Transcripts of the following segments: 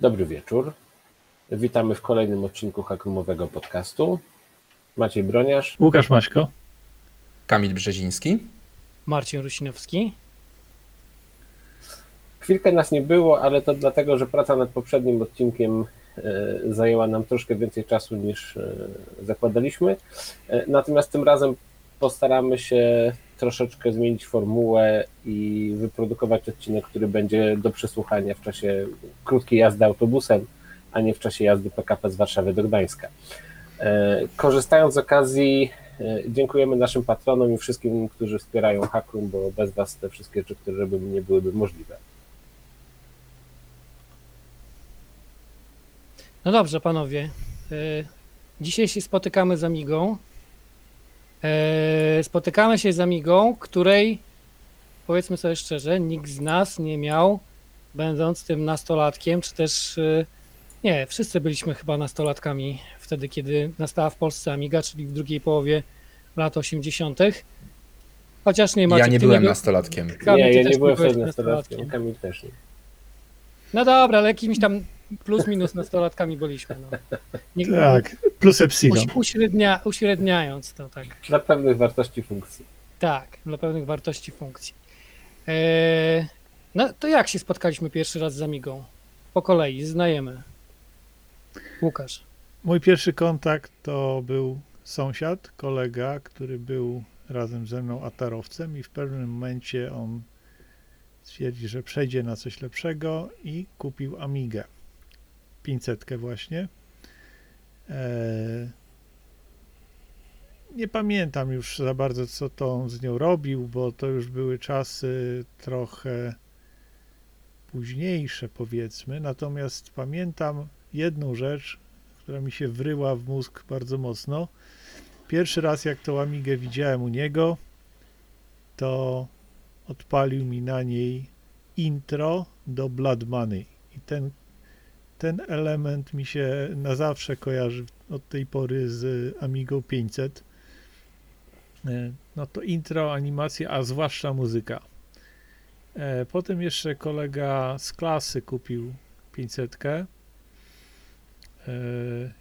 Dobry wieczór. Witamy w kolejnym odcinku Hakrumowego podcastu. Maciej Broniarz. Łukasz Maśko. Kamil Brzeziński. Marcin Rusinowski. Chwilkę nas nie było, ale to dlatego, że praca nad poprzednim odcinkiem e, zajęła nam troszkę więcej czasu niż e, zakładaliśmy. E, natomiast tym razem postaramy się troszeczkę zmienić formułę i wyprodukować odcinek, który będzie do przesłuchania w czasie krótkiej jazdy autobusem, a nie w czasie jazdy PKP z Warszawy do Gdańska. Korzystając z okazji, dziękujemy naszym patronom i wszystkim, którzy wspierają Hakrum, bo bez Was te wszystkie rzeczy, żeby nie byłyby możliwe. No dobrze, panowie. Dzisiaj się spotykamy z Amigą. Spotykamy się z Amigą, której powiedzmy sobie szczerze, nikt z nas nie miał, będąc tym nastolatkiem, czy też nie, wszyscy byliśmy chyba nastolatkami wtedy, kiedy nastała w Polsce Amiga, czyli w drugiej połowie lat 80. Chociaż nie macie. Ja nie byłem nastolatkiem. Kamil, nie, ja nie byłem wtedy nastolatkiem. Kamil też nie. No dobra, ale jakimiś tam plus minus nastolatkami byliśmy. No. Nie, tak, plus epsilon. Uśrednia, uśredniając to tak. Dla pewnych wartości funkcji. Tak, dla pewnych wartości funkcji. Eee, no to jak się spotkaliśmy pierwszy raz z Amigą? Po kolei, znajemy. Łukasz. Mój pierwszy kontakt to był sąsiad, kolega, który był razem ze mną atarowcem i w pewnym momencie on stwierdzi, że przejdzie na coś lepszego i kupił Amigę. 500 właśnie. E, nie pamiętam już za bardzo, co to on z nią robił, bo to już były czasy trochę późniejsze, powiedzmy. Natomiast pamiętam jedną rzecz, która mi się wryła w mózg bardzo mocno. Pierwszy raz, jak tą Amigę widziałem u niego, to odpalił mi na niej intro do Blood Money. I ten ten element mi się na zawsze kojarzy od tej pory z Amigo 500. E, no to intro, animacja, a zwłaszcza muzyka. E, potem jeszcze kolega z klasy kupił 500. E,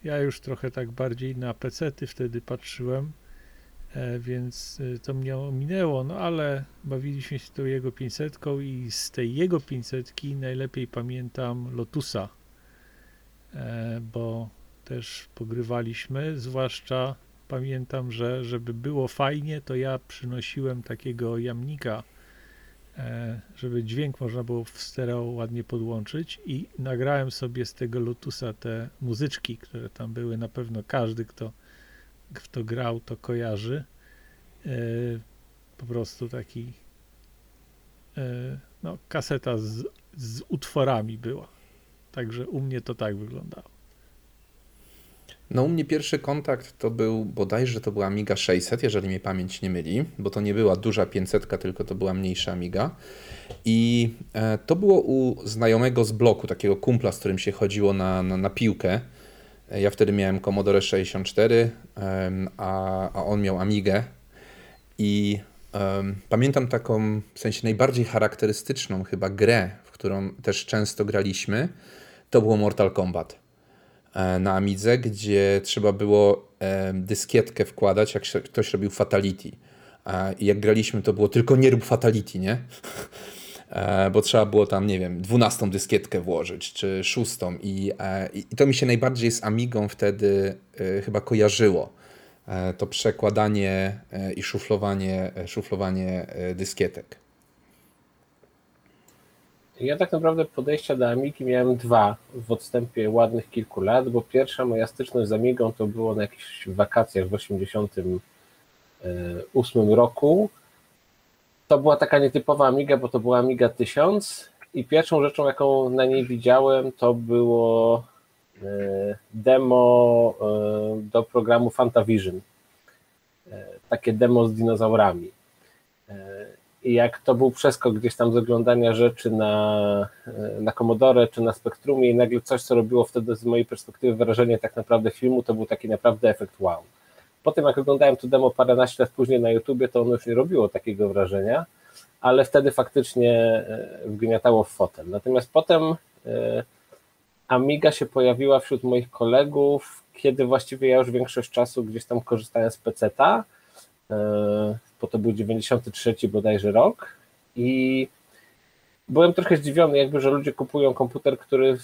ja już trochę tak bardziej na pecety wtedy patrzyłem, więc to mnie ominęło, no ale bawiliśmy się tą jego 500 i z tej jego 500 najlepiej pamiętam Lotusa bo też pogrywaliśmy, zwłaszcza pamiętam, że żeby było fajnie, to ja przynosiłem takiego jamnika, e, żeby dźwięk można było w stereo ładnie podłączyć i nagrałem sobie z tego Lotusa te muzyczki, które tam były, na pewno każdy, kto, kto grał, to kojarzy. E, po prostu taki no, kaseta z, z utworami była. Także u mnie to tak wyglądało. No u mnie pierwszy kontakt to był bodajże to była Amiga 600, jeżeli mnie pamięć nie myli, bo to nie była duża 500, tylko to była mniejsza Amiga. I e, to było u znajomego z bloku, takiego kumpla, z którym się chodziło na, na, na piłkę. E, ja wtedy miałem Commodore 64, a, a on miał Amigę. I um, pamiętam taką, w sensie najbardziej charakterystyczną chyba grę, w którą też często graliśmy to było Mortal Kombat e, na Amidze, gdzie trzeba było e, dyskietkę wkładać, jak ktoś robił Fatality. E, I jak graliśmy, to było tylko nie rób Fatality, nie? Bo trzeba było tam, nie wiem, dwunastą dyskietkę włożyć, czy szóstą. I, I to mi się najbardziej z Amigą wtedy chyba kojarzyło. To przekładanie i szuflowanie, szuflowanie dyskietek. Ja tak naprawdę podejścia do Amigi miałem dwa w odstępie ładnych kilku lat, bo pierwsza moja styczność z Amigą to było na jakichś wakacjach w 1988 roku. To była taka nietypowa Amiga, bo to była Amiga 1000 i pierwszą rzeczą, jaką na niej widziałem, to było e, demo e, do programu Fantavision. E, takie demo z dinozaurami. Jak to był przeskok gdzieś tam z oglądania rzeczy na, na Commodore czy na Spektrumie i nagle coś, co robiło wtedy z mojej perspektywy wrażenie tak naprawdę filmu, to był taki naprawdę efekt wow. Potem jak oglądałem to demo paręnaście lat później na YouTubie, to ono już nie robiło takiego wrażenia, ale wtedy faktycznie e, wgniatało w fotel. Natomiast potem e, Amiga się pojawiła wśród moich kolegów, kiedy właściwie ja już większość czasu gdzieś tam korzystałem z PC-ta, bo to był 93 bodajże rok i byłem trochę zdziwiony, jakby, że ludzie kupują komputer, który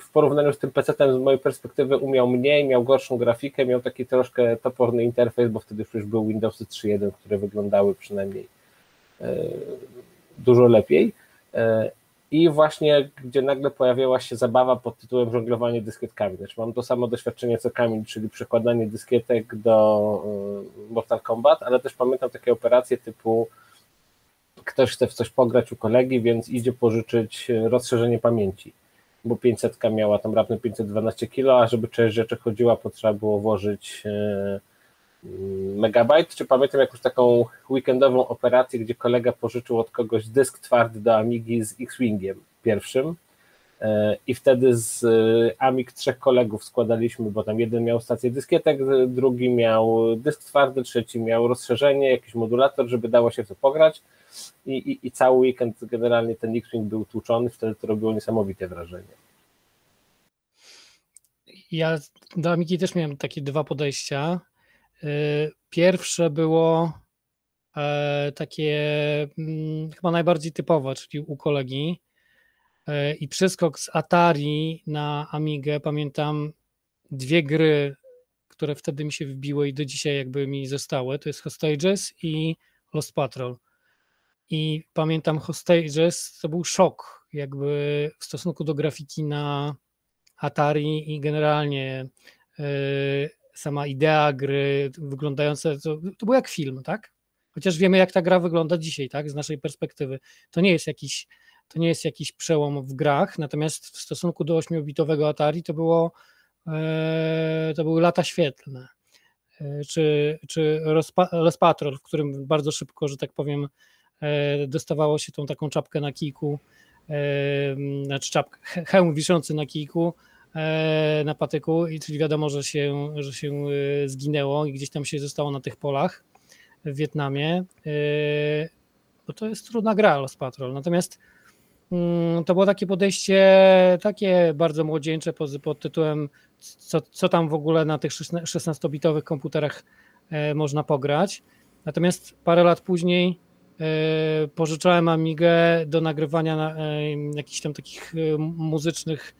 w, porównaniu z tym PC-tem z mojej perspektywy umiał mniej, miał gorszą grafikę, miał taki troszkę toporny interfejs, bo wtedy już był Windows 3.1, które wyglądały przynajmniej e, dużo lepiej. I właśnie, gdzie nagle pojawiała się zabawa pod tytułem żonglowanie dyskietkami. Znaczy, mam to samo doświadczenie co Kamil, czyli przekładanie dyskietek do e, Mortal Kombat, ale też pamiętam takie operacje typu ktoś chce w coś pograć u kolegi, więc idzie pożyczyć rozszerzenie pamięci, bo 500 miała tam raptem 512 kilo, a żeby część rzeczy chodziła, potrzeba było włożyć e, megabajt, czy pamiętam jakąś taką weekendową operację, gdzie kolega pożyczył od kogoś dysk twardy do Amigi z X-Wingiem pierwszym e, i wtedy z e, Amig trzech kolegów składaliśmy, bo tam jeden miał stację dyskietek, drugi miał dysk twardy, trzeci miał rozszerzenie, jakiś modulator, żeby dało się w to pograć i, i, i cały weekend generalnie ten X-Wing był tłuczony, wtedy to robiło niesamowite wrażenie. Ja do Amigi też miałem takie dwa podejścia. Y, pierwsze było e, takie mm, chyba najbardziej typowe, czyli u kolegi. E, I przeskok z Atari na Amigę. Pamiętam dwie gry, które wtedy mi się wbiły i do dzisiaj jakby mi zostały. To jest Hostages i Lost Patrol. I pamiętam Hostages, to był szok jakby w stosunku do grafiki na Atari i generalnie yy, sama idea gry wyglądające, to, to był jak film, tak? Chociaż wiemy jak ta gra wygląda dzisiaj, tak? Z naszej perspektywy. To nie jest jakiś to nie jest jakiś przełom w grach, natomiast w stosunku do 8-bitowego Atari to było yy, to były lata świetlne. Yy, czy, czy Los Patrol, w którym bardzo szybko, że tak powiem, E, dostawało się tą taką czapkę na kijku, e, znaczy czapkę, hełm wiszący na kijku, e, na patyku, i czyli wiadomo, że się, że się zginęło i gdzieś tam się zostało na tych polach w Wietnamie, bo to jest trudna gra Los Patrol. Natomiast mm, to było takie podejście takie bardzo młodzieńcze pod, pod tytułem co, co tam w ogóle na tych 16-bitowych komputerach można pograć. Natomiast parę lat później E, pożyczałem Amigę do nagrywania na, e, jakichś tam takich e, muzycznych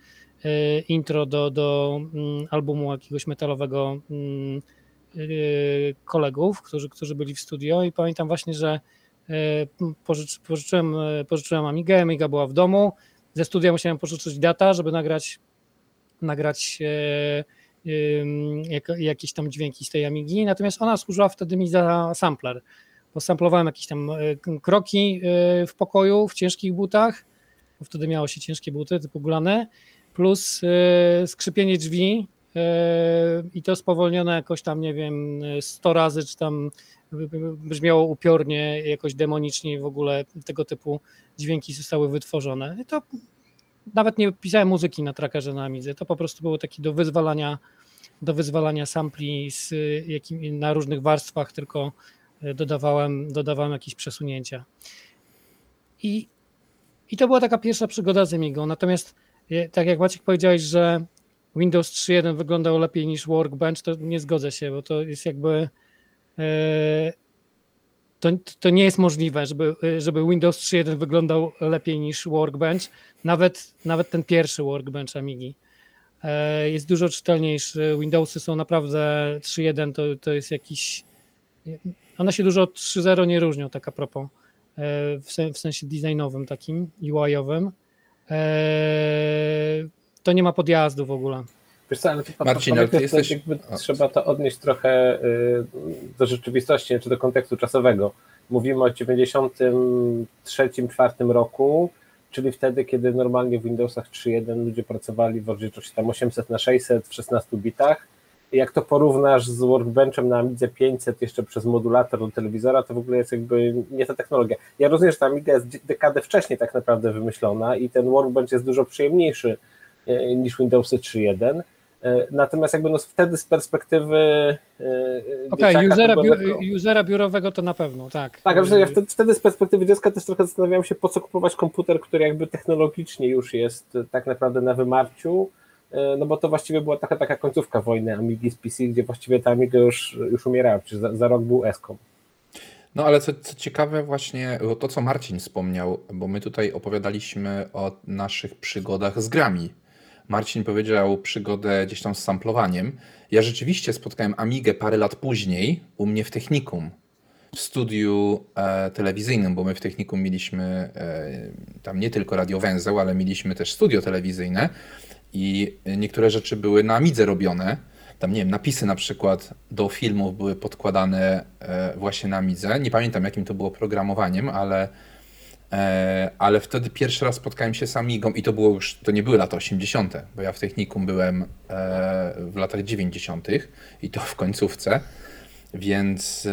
intro do, do mm, albumu jakiegoś metalowego mm, kolegów, którzy, którzy byli w studio. I pamiętam właśnie, że pożycz, pożyczyłem, pożyczyłem Amigę, Amiga była w domu, ze studia musiałem pożyczyć data, żeby nagrać nagrać jakieś tam dźwięki z tej Amigi, natomiast ona służyła wtedy mi za sampler Posamplowałem jakieś tam kroki w pokoju, w ciężkich butach, bo wtedy miało się ciężkie buty typu gulane, plus e, skrzypienie drzwi i to spowolnione jakoś tam, nie wiem, 100 razy, czy tam brzmiało upiornie, jakoś demonicznie w ogóle tego typu dźwięki zostały wytworzone. I to nawet nie pisałem muzyki na trackerze na Amidze, to po prostu było taki do wyzwalania do wyzwalania sampli z jakim, na różnych warstwach, tylko dodawałem, dodawałem jakieś przesunięcia. I, I to była taka pierwsza przygoda z Amigą. Natomiast tak jak Maciek powiedziałeś, że Windows 3.1 wyglądał lepiej niż Workbench, to nie zgodzę się, bo to jest jakby e, to, to nie jest możliwe, żeby, żeby Windows 3.1 wyglądał lepiej niż Workbench, nawet, nawet ten pierwszy Workbench Amigi. E, jest dużo czytelniejszy. Windowsy są naprawdę 3.1 to, to jest jakiś one się dużo od 3.0 nie różnią, tak a propos, e, w sensie designowym takim, UI-owym. E, to nie ma podjazdu w ogóle. Wiesz co, ale Marcin, ale ty jesteś... jakby trzeba to odnieść trochę y, do rzeczywistości, czy do kontekstu czasowego. Mówimy o 93-4 roku, czyli wtedy, kiedy normalnie w Windowsach 3.1 ludzie pracowali w rozdzielczości tam 800 na 600 w 16 bitach, jak to porównasz z Workbenchem na Amidze 500 jeszcze przez modulator do telewizora, to w ogóle jest jakby nie ta technologia. Ja rozumiem, że ta Amiga jest dekadę wcześniej tak naprawdę wymyślona i ten Workbench jest dużo przyjemniejszy e, niż Windowsy 3.1. E, natomiast jakby no wtedy z perspektywy. E, Okej, okay, usera, usera biurowego to na pewno, tak. Tak, ale ja wtedy, wtedy z perspektywy dziecka też trochę zastanawiałem się, po co kupować komputer, który jakby technologicznie już jest tak naprawdę na wymarciu no bo to właściwie była taka, taka końcówka wojny Amigi z PC, gdzie właściwie ta Amiga już, już umierała, przecież za, za rok był Eskom. No ale co, co ciekawe właśnie, bo to co Marcin wspomniał, bo my tutaj opowiadaliśmy o naszych przygodach z grami. Marcin powiedział przygodę gdzieś tam z samplowaniem. Ja rzeczywiście spotkałem Amigę parę lat później u mnie w technikum, w studiu e, telewizyjnym, bo my w technikum mieliśmy e, tam nie tylko radiowęzeł, ale mieliśmy też studio telewizyjne i niektóre rzeczy były na Amidze robione. Tam nie wiem, napisy na przykład do filmów były podkładane e, właśnie na Amidze. Nie pamiętam jakim to było programowaniem, ale E, ale wtedy pierwszy raz spotkałem się z Amigą i to było już, to nie były lata 80., bo ja w technikum byłem e, w latach 90. i to w końcówce, więc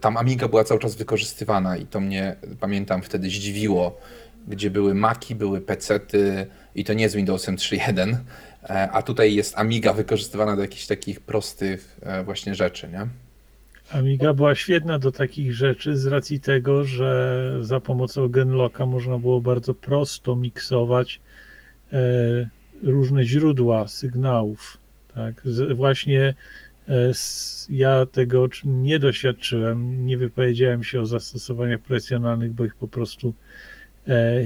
tam Amiga była cały czas wykorzystywana i to mnie, pamiętam, wtedy zdziwiło, gdzie były Maki, były PC-ty i to nie z Windowsem 3.1, a tutaj jest Amiga wykorzystywana do jakichś takich prostych właśnie rzeczy, nie? Amiga była świetna do takich rzeczy z racji tego, że za pomocą Genlocka można było bardzo prosto miksować e, różne źródła sygnałów. Tak? właśnie e, ja tego nie doświadczyłem, nie wypowiedziałem się o zastosowaniach profesjonalnych, bo ich po prostu e,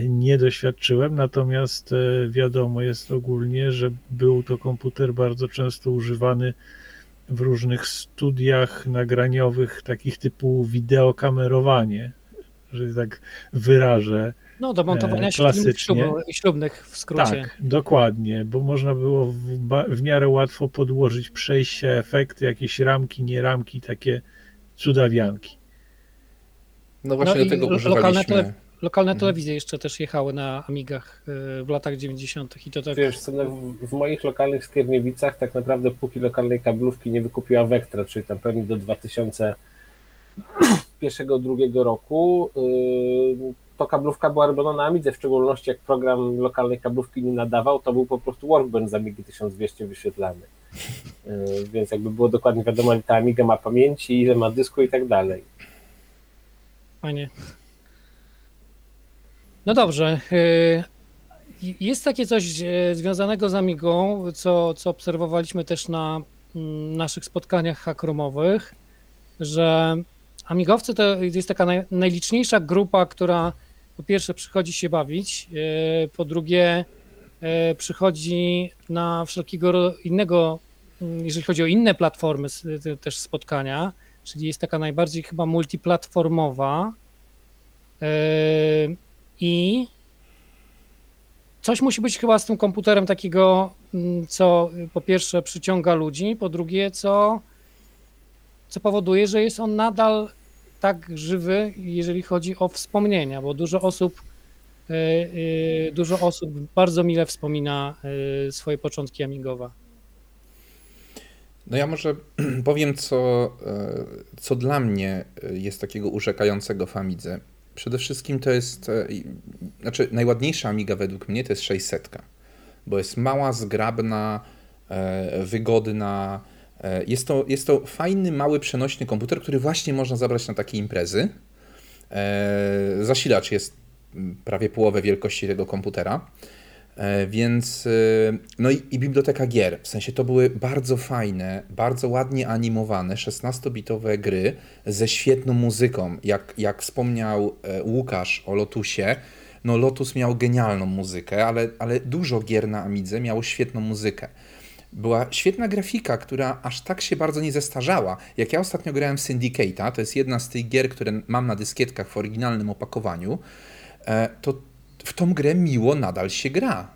nie doświadczyłem, natomiast wiadomo jest ogólnie, że był to komputer bardzo często używany w różnych studiach nagraniowych, takich typu wideokamerowanie, że tak wyrażę. No, do montowania e, klasycznie. ślubnych w skrócie. Tak, dokładnie, bo można było w, w miarę łatwo podłożyć przejścia, efekty, jakieś ramki, nie ramki, takie cudawianki. No właśnie no do tego używaliśmy Lokalne mhm. telewizje jeszcze też jechały na Amigach y, w latach 90. i to tak. Wiesz, co, no, w moich lokalnych Skierniewicach tak naprawdę póki lokalnej kablówki nie wykupiła Vectra, czyli tam pewnie do 2001-2002 roku, y, to kablówka była robiona na Amidze, w szczególności jak program lokalnej kablówki nie nadawał, to był po prostu workbench z Amigi 1200 wyświetlany. Y, więc jakby było dokładnie wiadomo, ile ta Amiga ma pamięci, ile ma dysku i tak dalej. Fajnie. No dobrze. Y, jest takie coś e, związanego z Amigą, co, co obserwowaliśmy też na mm, naszych spotkaniach hakromowych, że amigowcy to jest taka naj, najliczniejsza grupa, która po pierwsze przychodzi się bawić, po drugie przychodzi na wszelkiego innego, mm, jeżeli chodzi o inne platformy, też spotkania, czyli jest taka najbardziej chyba multiplatformowa. I coś musi być chyba z tym komputerem takiego, mm, co po pierwsze przyciąga ludzi, po drugie, co, co powoduje, że jest on nadal tak żywy, jeżeli chodzi o wspomnienia, bo dużo osób, e, e, dużo osób bardzo mile wspomina e, swoje początki amigowe. No ja może powiem, co, co dla mnie jest takiego urzekającego w Amidze. Przede wszystkim to jest, e, znaczy najładniejsza Amiga według mnie to jest 600, bo jest mała, zgrabna, e, wygodna. E, jest to, jest to fajny, mały, przenośny komputer, który właśnie można zabrać na takie imprezy. Zasilacz jest prawie połowę wielkości tego komputera. E, więc, e, no i, i, biblioteka gier, w sensie to były bardzo fajne, bardzo ładnie animowane 16-bitowe gry ze świetną muzyką. Jak, jak wspomniał e, Łukasz o Lotusie, no Lotus miał genialną muzykę, ale, ale dużo gier na Amidze miało świetną muzykę. Była świetna grafika, która aż tak się bardzo nie zestarzała. Jak ja ostatnio grałem w Syndicate'a, to jest jedna z tych gier, które mam na dyskietkach w oryginalnym opakowaniu, to w tą grę miło nadal się gra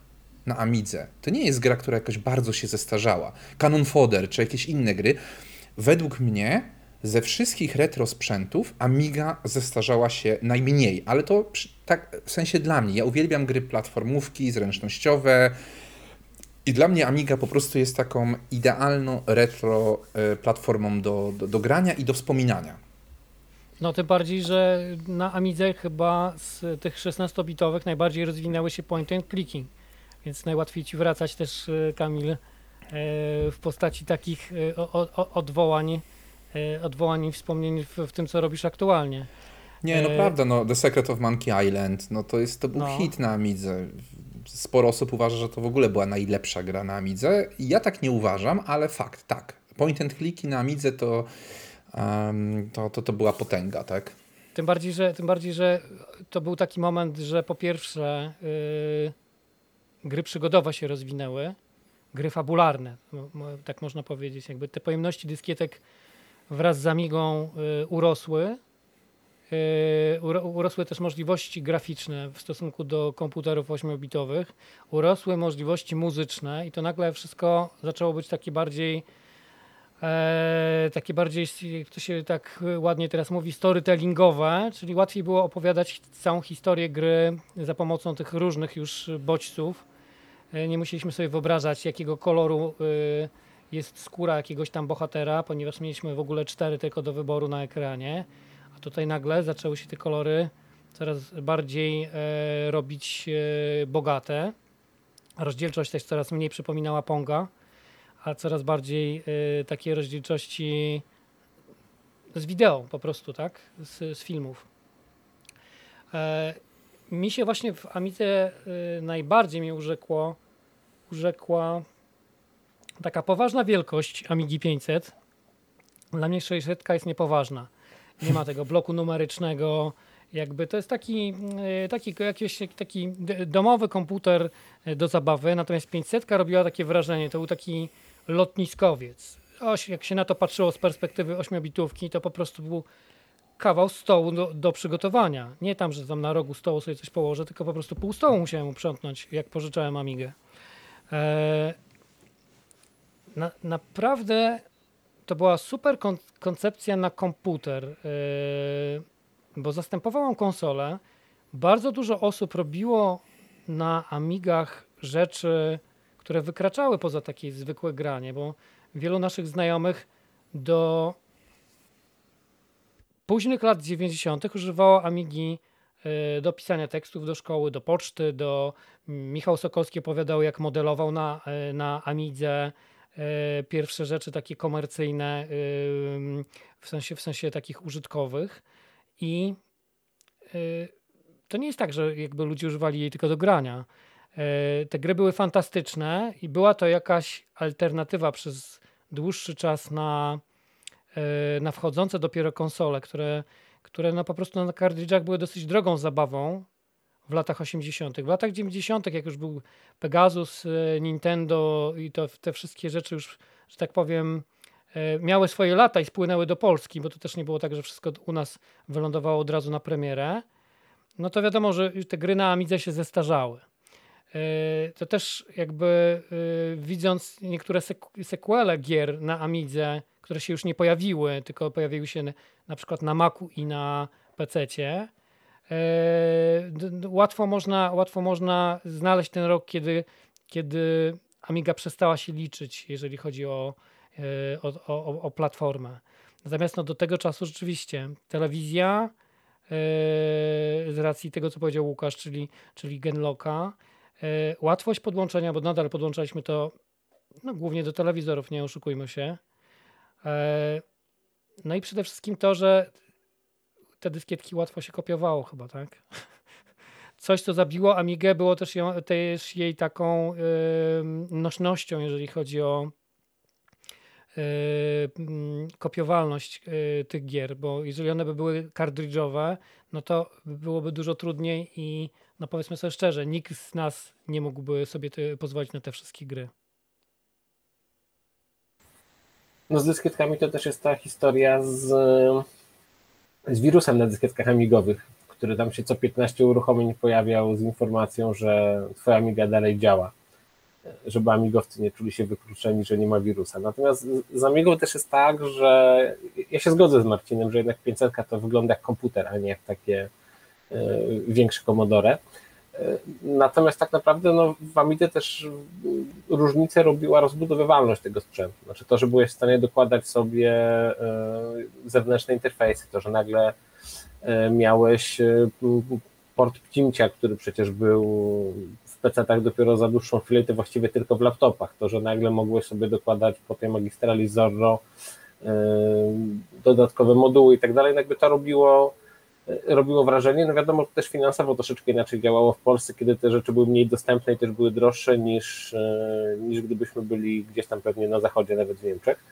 na Amidze. To nie jest gra, która jakoś bardzo się zestarzała. Canon Fodder czy jakieś inne gry. Według mnie ze wszystkich retro sprzętów Amiga zestarzała się najmniej, ale to tak w sensie dla mnie. Ja uwielbiam gry platformówki, zręcznościowe i dla mnie Amiga po prostu jest taką idealną retro e, platformą do, do, do grania i do wspominania. No tym bardziej, że na Amidze chyba z tych 16-bitowych najbardziej rozwinęły się point and clicking, więc najłatwiej ci wracać też e, Kamil e, w postaci takich e, odwołań, odwołań i wspomnień w, tym, co robisz aktualnie. Nie, no prawda, no The Secret of Monkey Island, no to jest, to był no. hit na Amidze. sporo osób uważa, że to w ogóle była najlepsza gra na Amidze. Ja tak nie uważam, ale fakt, tak. Point and clicki na Amidze to, to, to, to była potęga, tak? Tym bardziej, że, tym bardziej, że to był taki moment, że po pierwsze yy, gry przygodowe się rozwinęły, gry fabularne, tak można powiedzieć. Jakby te pojemności dyskietek wraz z Amigą yy, urosły. Yy, urosły też możliwości graficzne w stosunku do komputerów 8-bitowych, urosły możliwości muzyczne i to nagle wszystko zaczęło być takie bardziej e, takie bardziej, to się tak ładnie teraz mówi, storytellingowe, czyli łatwiej było opowiadać całą historię gry za pomocą tych różnych już bodźców. E, nie musieliśmy sobie wyobrażać, jakiego koloru e, jest skóra jakiegoś tam bohatera, ponieważ mieliśmy w ogóle cztery tylko do wyboru na ekranie, a tutaj nagle zaczęły się te kolory coraz bardziej robić bogate. Rozdzielczość też coraz mniej przypominała Ponga a coraz bardziej y, takiej rozdzielczości z wideo po prostu, tak? Z, z filmów. E, mi się właśnie w Amidze y, najbardziej mi urzekło, urzekła taka poważna wielkość Amigi 500. Dla mnie 600 jest niepoważna. Nie ma tego bloku numerycznego, jakby to jest taki, y, taki, jakiś, taki domowy komputer y, do zabawy, natomiast 500 robiła takie wrażenie, to był taki lotniskowiec. Oś, jak się na to patrzyło z perspektywy ośmiobitówki, to po prostu był kawał stołu do, do, przygotowania. Nie tam, że tam na rogu stołu sobie coś położę, tylko po prostu pół stołu musiałem uprzątnąć, jak pożyczałem Amigę. Eee, na, naprawdę to była super kon koncepcja na komputer, eee, bo zastępowałam konsolę. Bardzo dużo osób robiło na Amigach rzeczy które wykraczały poza takie zwykłe granie, bo wielu naszych znajomych do późnych lat 90. używało Amigi e, do pisania tekstów do szkoły, do poczty, do Michał Sokolski opowiadał jak modelował na, e, na Amidze e, pierwsze rzeczy takie komercyjne w sensie, w sensie takich użytkowych i to nie jest tak, że jakby ludzie używali jej tylko do grania. E, te gry były fantastyczne i była to jakaś alternatywa przez dłuższy czas na, e, na wchodzące dopiero konsole, które, które no po prostu na kartridżach były dosyć drogą zabawą w latach 80. W latach 90., jak już był Pegasus, e, Nintendo i to, te wszystkie rzeczy już, że tak powiem, miały swoje lata i spłynęły do Polski, bo to też nie było tak, że wszystko u nas wylądowało od razu na premierę, no to wiadomo, że te gry na Amidze się zestarzały. E, to też jakby e, widząc niektóre sequele gier na Amidze, które się już nie pojawiły, tylko pojawiły się na przykład na Macu i na PC-cie, e, łatwo można, łatwo można znaleźć ten rok, kiedy, kiedy Amiga przestała się liczyć, jeżeli chodzi o, o, o, o platformę. Natomiast no, do tego czasu rzeczywiście telewizja, z racji tego, co powiedział Łukasz, czyli, czyli Genlocka, E, łatwość podłączenia, bo nadal podłączaliśmy to no, głównie do telewizorów, nie oszukujmy się. E, no i przede wszystkim to, że te dyskietki łatwo się kopiowało chyba, tak? Coś, co zabiło Amigę, było też, ją, też jej taką yy, nośnością, jeżeli chodzi o yy, kopiowalność yy, tych gier, bo jeżeli one by były kartridżowe, no to byłoby dużo trudniej i no powiedzmy sobie szczerze, nikt z nas nie mógłby sobie pozwolić na te wszystkie gry. No z dyskietkami to też jest ta historia z, z wirusem na dyskietkach amigowych, który tam się co 15 uruchomień pojawiał z informacją, że twoja amiga dalej działa, żeby amigowcy nie czuli się wykluczeni, że nie ma wirusa. Natomiast z amigą też jest tak, że ja się zgodzę z Marcinem, że jednak 500 to wygląda jak komputer, a nie jak takie większy Commodore. E, natomiast tak naprawdę no, w Amidze też różnicę robiła rozbudowywalność tego sprzętu. Znaczy to, że byłeś w stanie dokładać sobie e, zewnętrzne interfejsy, to, że nagle miałeś port pcimcia, który przecież był w PC-tach dopiero za dłuższą chwilę, to właściwie tylko w laptopach. To, że nagle mogłeś sobie dokładać po tej magistrali Zorro dodatkowe moduły i tak dalej, jakby to robiło e, robiło wrażenie. No wiadomo, że też finansowo troszeczkę inaczej działało w Polsce, kiedy te rzeczy były mniej dostępne i też były droższe niż, e, niż gdybyśmy byli gdzieś tam pewnie na zachodzie, nawet w Niemczech.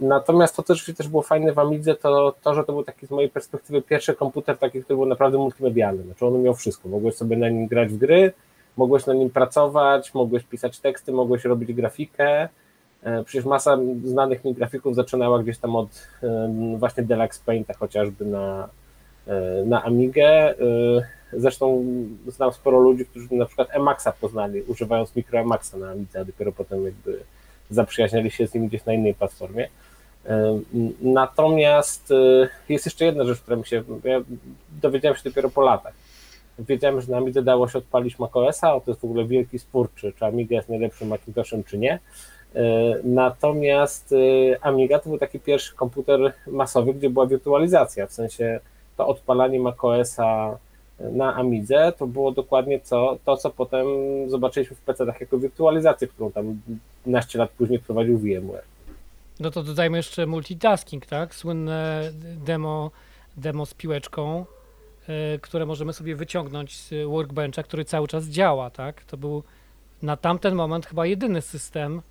Natomiast to też, też było fajne w Amidze, to to, że to był taki z mojej perspektywy pierwszy komputer taki, który był naprawdę multimedialny. Znaczy on miał wszystko. Mogłeś sobie na nim grać w gry, mogłeś na nim pracować, mogłeś pisać teksty, mogłeś robić grafikę. E, przecież masa znanych mi grafików zaczynała gdzieś tam od e, właśnie Deluxe Painta chociażby na, e, na Amigę. Zresztą znam sporo ludzi, którzy na przykład Emaxa poznali, używając mikro Emaxa na Amidze, a dopiero potem jakby zaprzyjaźniali się z nim gdzieś na innej platformie. Natomiast jest jeszcze jedna rzecz, która mi się, ja dowiedziałem się dopiero po latach wiedziałem, że na Amidze dało się odpalić macOSa, to jest w ogóle wielki spór, czy, czy Amiga jest najlepszym Macintoshem, czy nie. E, natomiast e, Amiga to był taki pierwszy komputer masowy, gdzie była wirtualizacja, w sensie to odpalanie macOSa na Amidze to było dokładnie co, to, co potem zobaczyliśmy w PC-tach jako wirtualizację, którą tam 15 lat później prowadził VMware. No to dodajmy jeszcze multitasking, tak? Słynne demo, demo z piłeczką, Y, które możemy sobie wyciągnąć z workbencha, który cały czas działa, tak? To był na tamten moment chyba jedyny system y,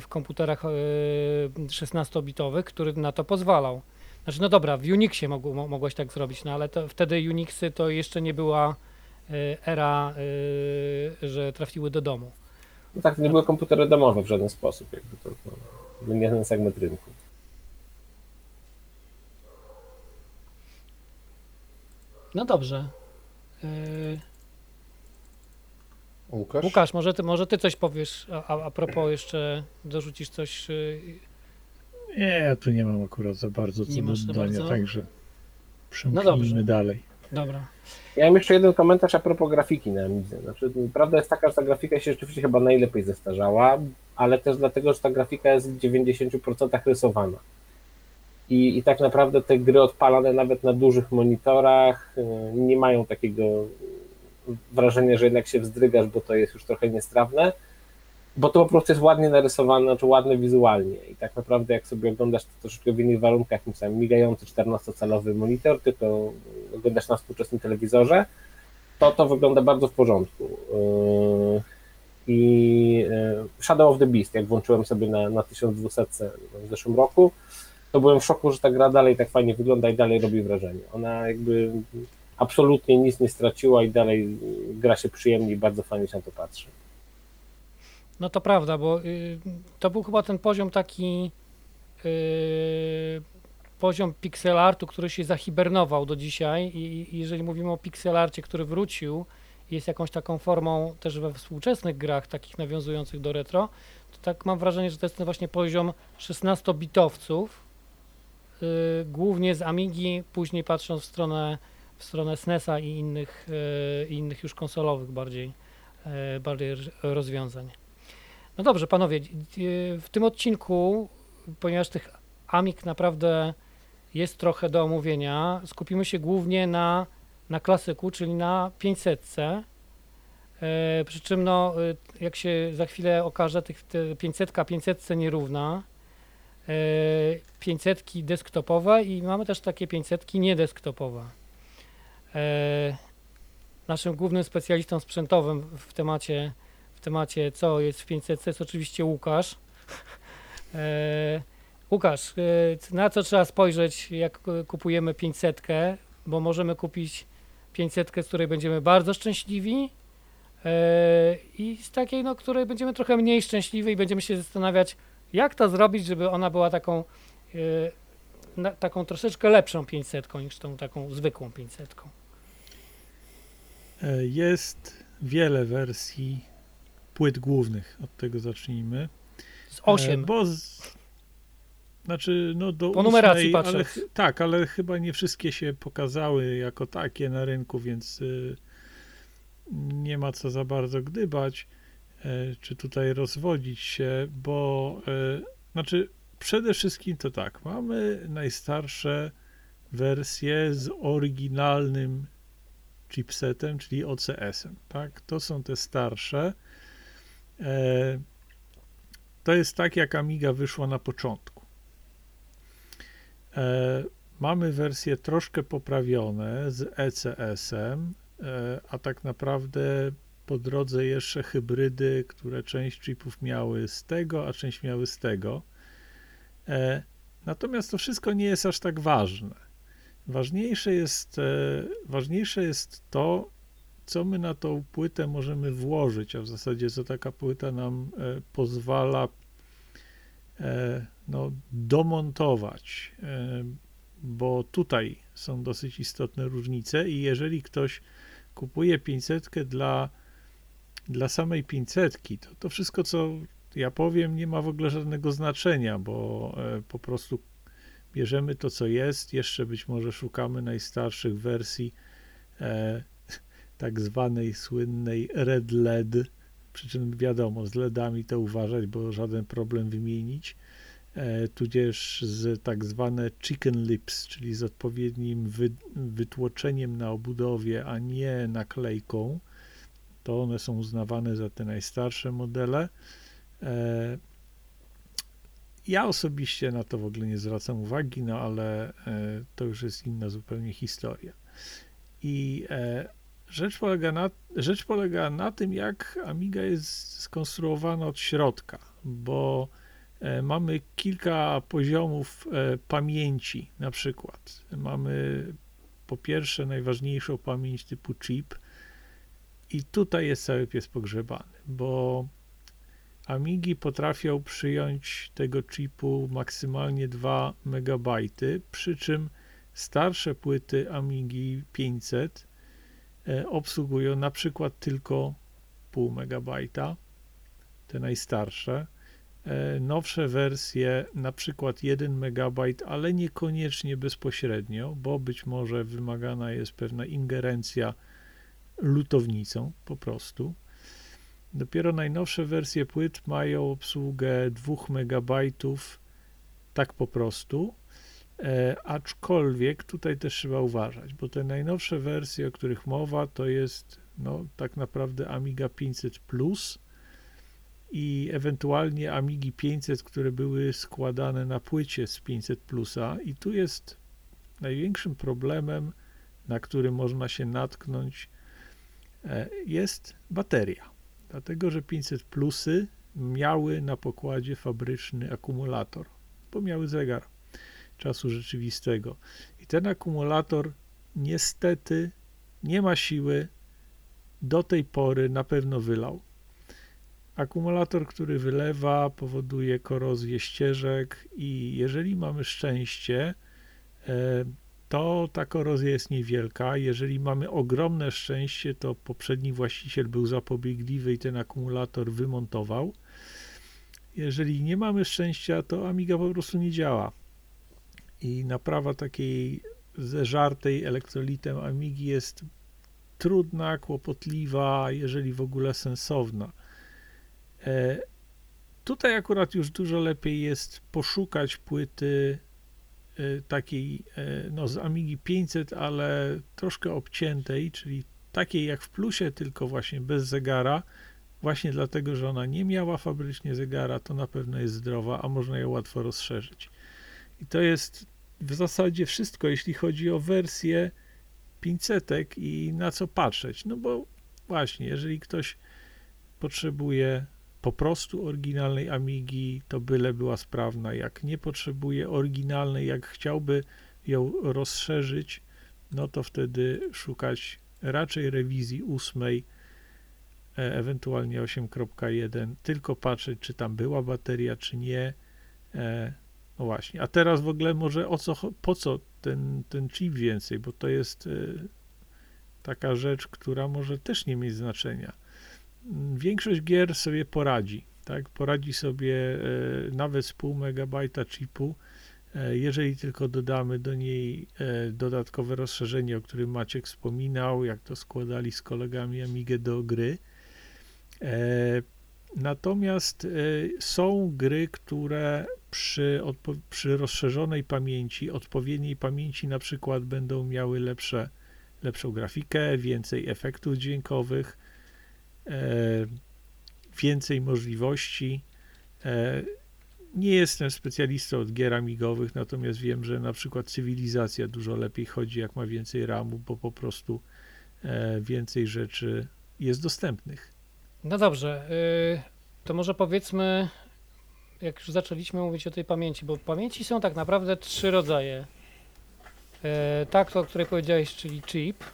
w komputerach 16-bitowych, y, który na to pozwalał. Znaczy, no dobra, w Unixie mogło, mogłeś tak zrobić, no ale to, wtedy Unixy to jeszcze nie była era, że trafiły do domu. No tak, nie były komputery domowe w żaden sposób, jakby to, to nie ten segment rynku. No dobrze. Yy... Łukasz? Łukasz, może ty, może ty coś powiesz, a, a propos jeszcze dorzucisz coś. Yy... Nie, ja tu nie mam akurat za bardzo co do dodania, także przemknijmy no dalej. Dobra. Ja mam jeszcze jeden komentarz a propos grafiki na Amidze. Znaczy, prawda jest taka, że ta grafika się rzeczywiście chyba najlepiej zestarzała, ale też dlatego, że ta grafika jest w 90% rysowana. I, I tak naprawdę te gry odpalane nawet na dużych monitorach y, nie mają takiego wrażenia, że jednak się wzdrygasz, bo to jest już trochę niestrawne, bo to po prostu jest ładnie narysowane, znaczy ładne wizualnie. I tak naprawdę jak sobie oglądasz to troszeczkę w innych warunkach, tym samym migający 14-calowy monitor, tylko oglądasz na współczesnym telewizorze, to to wygląda bardzo w porządku. Y, I y, Shadow of the Beast, jak włączyłem sobie na, na 1200 w zeszłym roku, to byłem w szoku, że ta gra dalej tak fajnie wygląda i dalej robi wrażenie. Ona jakby absolutnie nic nie straciła i dalej gra się przyjemnie i bardzo fajnie się na to patrzy. No to prawda, bo y, to był chyba ten poziom taki y, poziom pixel artu, który się zahibernował do dzisiaj i, jeżeli mówimy o pixel arcie, który wrócił jest jakąś taką formą też we współczesnych grach takich nawiązujących do retro, to tak mam wrażenie, że to jest ten właśnie poziom 16-bitowców, Y, głównie z Amigi, później patrząc w stronę, w stronę SNESa i innych, y, innych już konsolowych bardziej, y, bardziej rozwiązań. No dobrze, panowie, w tym odcinku, ponieważ tych Amig naprawdę jest trochę do omówienia, skupimy się głównie na, na klasyku, czyli na 500. Przy czym, no, jak się za chwilę okaże, tych 500 500 nierówna. 500 e, desktopowe i mamy też takie 500 niedesktopowe. E, naszym głównym specjalistą sprzętowym w temacie, temacie co jest w 500 jest oczywiście Łukasz. E, Łukasz, na co trzeba spojrzeć, jak kupujemy 500, bo możemy kupić 500, z której będziemy bardzo szczęśliwi i z takiej, no, której będziemy trochę mniej szczęśliwi i będziemy się zastanawiać, jak to zrobić, żeby ona była taką, yy, na, taką troszeczkę lepszą 500 niż tą taką zwykłą 500? E, jest wiele wersji płyt głównych, od tego zacznijmy. Z 8. E, bo z, znaczy, no do po numeracji patrzę. Ale, tak, ale chyba nie wszystkie się pokazały jako takie na rynku, więc y, nie ma co za bardzo gdybać. E, czy tutaj rozwodzić się, bo e, znaczy przede wszystkim to tak, mamy najstarsze wersje z oryginalnym chipsetem, czyli OCS-em, tak? To są te starsze. E, to jest tak, jak Amiga wyszła na początku. mamy wersje troszkę poprawione z ECS-em, e, a tak naprawdę po drodze jeszcze hybrydy, które część chipów miały z tego, a część miały z tego. E, natomiast to wszystko nie jest aż tak ważne. Ważniejsze jest, e, ważniejsze jest to, co my na tą płytę możemy włożyć, a w zasadzie co taka płyta nam e, pozwala e, no, domontować, e, bo tutaj są dosyć istotne różnice i jeżeli ktoś kupuje 500 dla, dla samej 500, to to wszystko, co ja powiem, nie ma w ogóle żadnego znaczenia, bo po prostu bierzemy to, co jest, jeszcze być może szukamy najstarszych wersji tak zwanej słynnej Red LED, przy czym wiadomo, z LEDami to uważać, bo żaden problem wymienić, e, tudzież z tak zwane chicken lips, czyli z odpowiednim wy, wytłoczeniem na obudowie, a nie naklejką, to one są uznawane za te najstarsze modele. E, ja osobiście na to w ogóle nie zwracam uwagi, no ale e, to już jest inna zupełnie historia. I rzecz polega na, rzecz polega na tym, jak Amiga jest skonstruowana od środka, bo e, mamy kilka poziomów pamięci, na przykład. Mamy po pierwsze najważniejszą pamięć typu chip i tutaj jest cały pies pogrzebany, bo Amigi potrafią przyjąć tego chipu maksymalnie 2 MB, przy czym starsze płyty Amigi 500 e, obsługują na przykład tylko pół MB, te najstarsze. E, nowsze wersje na przykład 1 MB, ale niekoniecznie bezpośrednio, bo być może wymagana jest pewna ingerencja lutownicą po prostu. Dopiero najnowsze wersje płyt mają obsługę 2 MB tak po prostu. E, aczkolwiek tutaj też trzeba uważać, bo te najnowsze wersje, o których mowa, to jest no, tak naprawdę Amiga 500 Plus i ewentualnie Amigi 500, które były składane na płycie z 500 Plusa. I tu jest największym problemem, na który można się natknąć, e, jest bateria dlatego że 500 plusy miały na pokładzie fabryczny akumulator, bo miały zegar czasu rzeczywistego. I ten akumulator niestety nie ma siły do tej pory na pewno wylał. Akumulator, który wylewa, powoduje korozję ścieżek, i jeżeli mamy szczęście, e, to ta korozja jest niewielka. Jeżeli mamy ogromne szczęście, to poprzedni właściciel był zapobiegliwy i ten akumulator wymontował. Jeżeli nie mamy szczęścia, to Amiga po prostu nie działa. I naprawa takiej zeżartej elektrolitem Amigi jest trudna, kłopotliwa, jeżeli w ogóle sensowna. E, tutaj akurat już dużo lepiej jest poszukać płyty Y, takiej y, no, z Amigi 500, ale troszkę obciętej, czyli takiej jak w plusie, tylko właśnie bez zegara, właśnie dlatego, że ona nie miała fabrycznie zegara, to na pewno jest zdrowa, a można ją łatwo rozszerzyć. I to jest w zasadzie wszystko, jeśli chodzi o wersję 500 i na co patrzeć. No bo właśnie, jeżeli ktoś potrzebuje po prostu oryginalnej Amigi, to byle była sprawna. Jak nie potrzebuje oryginalnej, jak chciałby ją rozszerzyć, no to wtedy szukać raczej rewizji ósmej, e, ewentualnie 8.1, tylko patrzeć, czy tam była bateria, czy nie. E, no właśnie. A teraz w ogóle może o co, po co ten, ten chip więcej, bo to jest e, taka rzecz, która może też nie mieć znaczenia większość gier sobie poradzi. Tak? Poradzi sobie e, nawet z pół megabajta chipu, e, jeżeli tylko dodamy do niej e, dodatkowe rozszerzenie, o którym Maciek wspominał, jak to składali z kolegami Amigę do gry. Natomiast są gry, które przy, przy rozszerzonej pamięci, odpowiedniej pamięci na przykład będą miały lepsze, lepszą grafikę, więcej efektów dźwiękowych, E, więcej możliwości. E, nie jestem specjalistą od gier amigowych, natomiast wiem, że na przykład cywilizacja dużo lepiej chodzi, jak ma więcej RAMu, bo po prostu e, więcej rzeczy jest dostępnych. No dobrze, y, to może powiedzmy, jak już zaczęliśmy mówić o tej pamięci, bo pamięci są tak naprawdę trzy rodzaje. Y, Ta, o której powiedziałeś, czyli chip.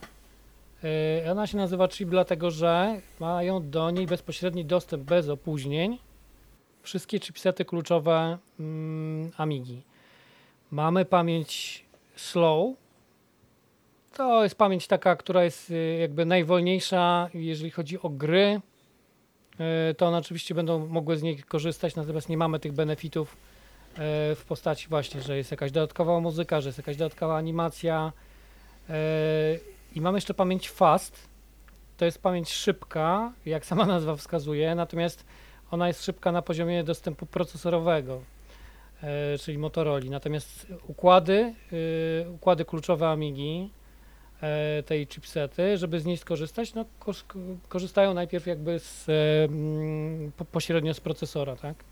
Y, Ona się nazywa chip dlatego, że mają do niej bezpośredni dostęp bez opóźnień wszystkie chipsety kluczowe mm, Amigi. Mamy pamięć slow. To jest pamięć taka, która jest y, jakby najwolniejsza, jeżeli chodzi o gry. Y, To one oczywiście będą mogły z niej korzystać, natomiast nie mamy tych benefitów y, w postaci właśnie, że jest jakaś dodatkowa muzyka, że jest jakaś dodatkowa animacja. Y, I mamy jeszcze pamięć fast. To jest pamięć szybka, jak sama nazwa wskazuje, natomiast ona jest szybka na poziomie dostępu procesorowego, czyli Motorola. Natomiast układy, układy kluczowe Amigi, e, tej chipsety, żeby z niej skorzystać, no korzystają najpierw jakby z, e, mm, po, pośrednio z procesora, tak?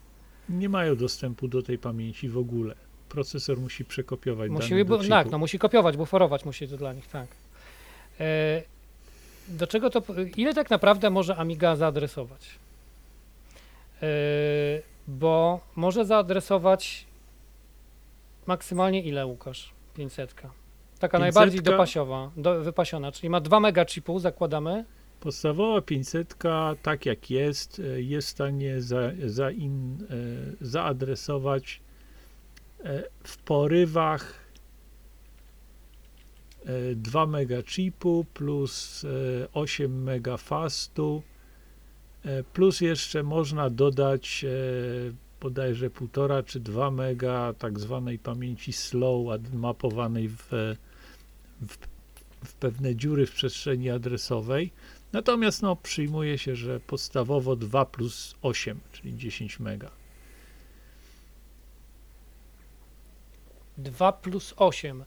Nie mają dostępu do tej pamięci w ogóle. Procesor musi przekopiować Musi, bo, tak, no musi kopiować, buforować musi to dla nich, tak. E, do czego to, ile tak naprawdę może Amiga zaadresować? E, bo może zaadresować maksymalnie ile, Łukasz? 500. Taka 500? najbardziej dopasiowa, do, wypasiona, czyli ma 2 mega chipu, zakładamy. Podstawowa 500, tak jak jest, e, jest w stanie za, za in, e, zaadresować e, w porywach e, 2 mega chipu plus e, 8 mega fastu plus jeszcze można dodać bodajże 1,5 czy 2 mega tak zwanej pamięci slow mapowanej w, w, w pewne dziury w przestrzeni adresowej Natomiast no, przyjmuje się, że podstawowo 2 plus 8, czyli 10 mega. 2 plus 8.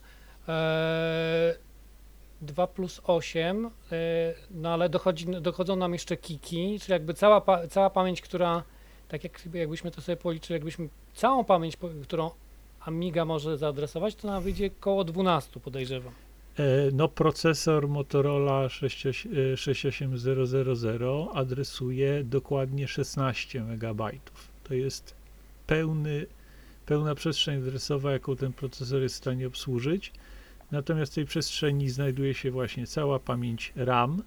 Eee, 2 plus 8, eee, no ale dochodzi, dochodzą nam jeszcze kiki, czyli jakby cała, pa, cała pamięć, która, tak jak, jakbyśmy to sobie policzyli, jakbyśmy całą pamięć, którą Amiga może zaadresować, to nam wyjdzie koło 12 podejrzewam. E, No, procesor Motorola 68 e, 68000 adresuje dokładnie 16 megabajtów. To jest pełny, pełna przestrzeń adresowa, jaką ten procesor jest w stanie obsłużyć. Natomiast w tej przestrzeni znajduje się właśnie cała pamięć RAM,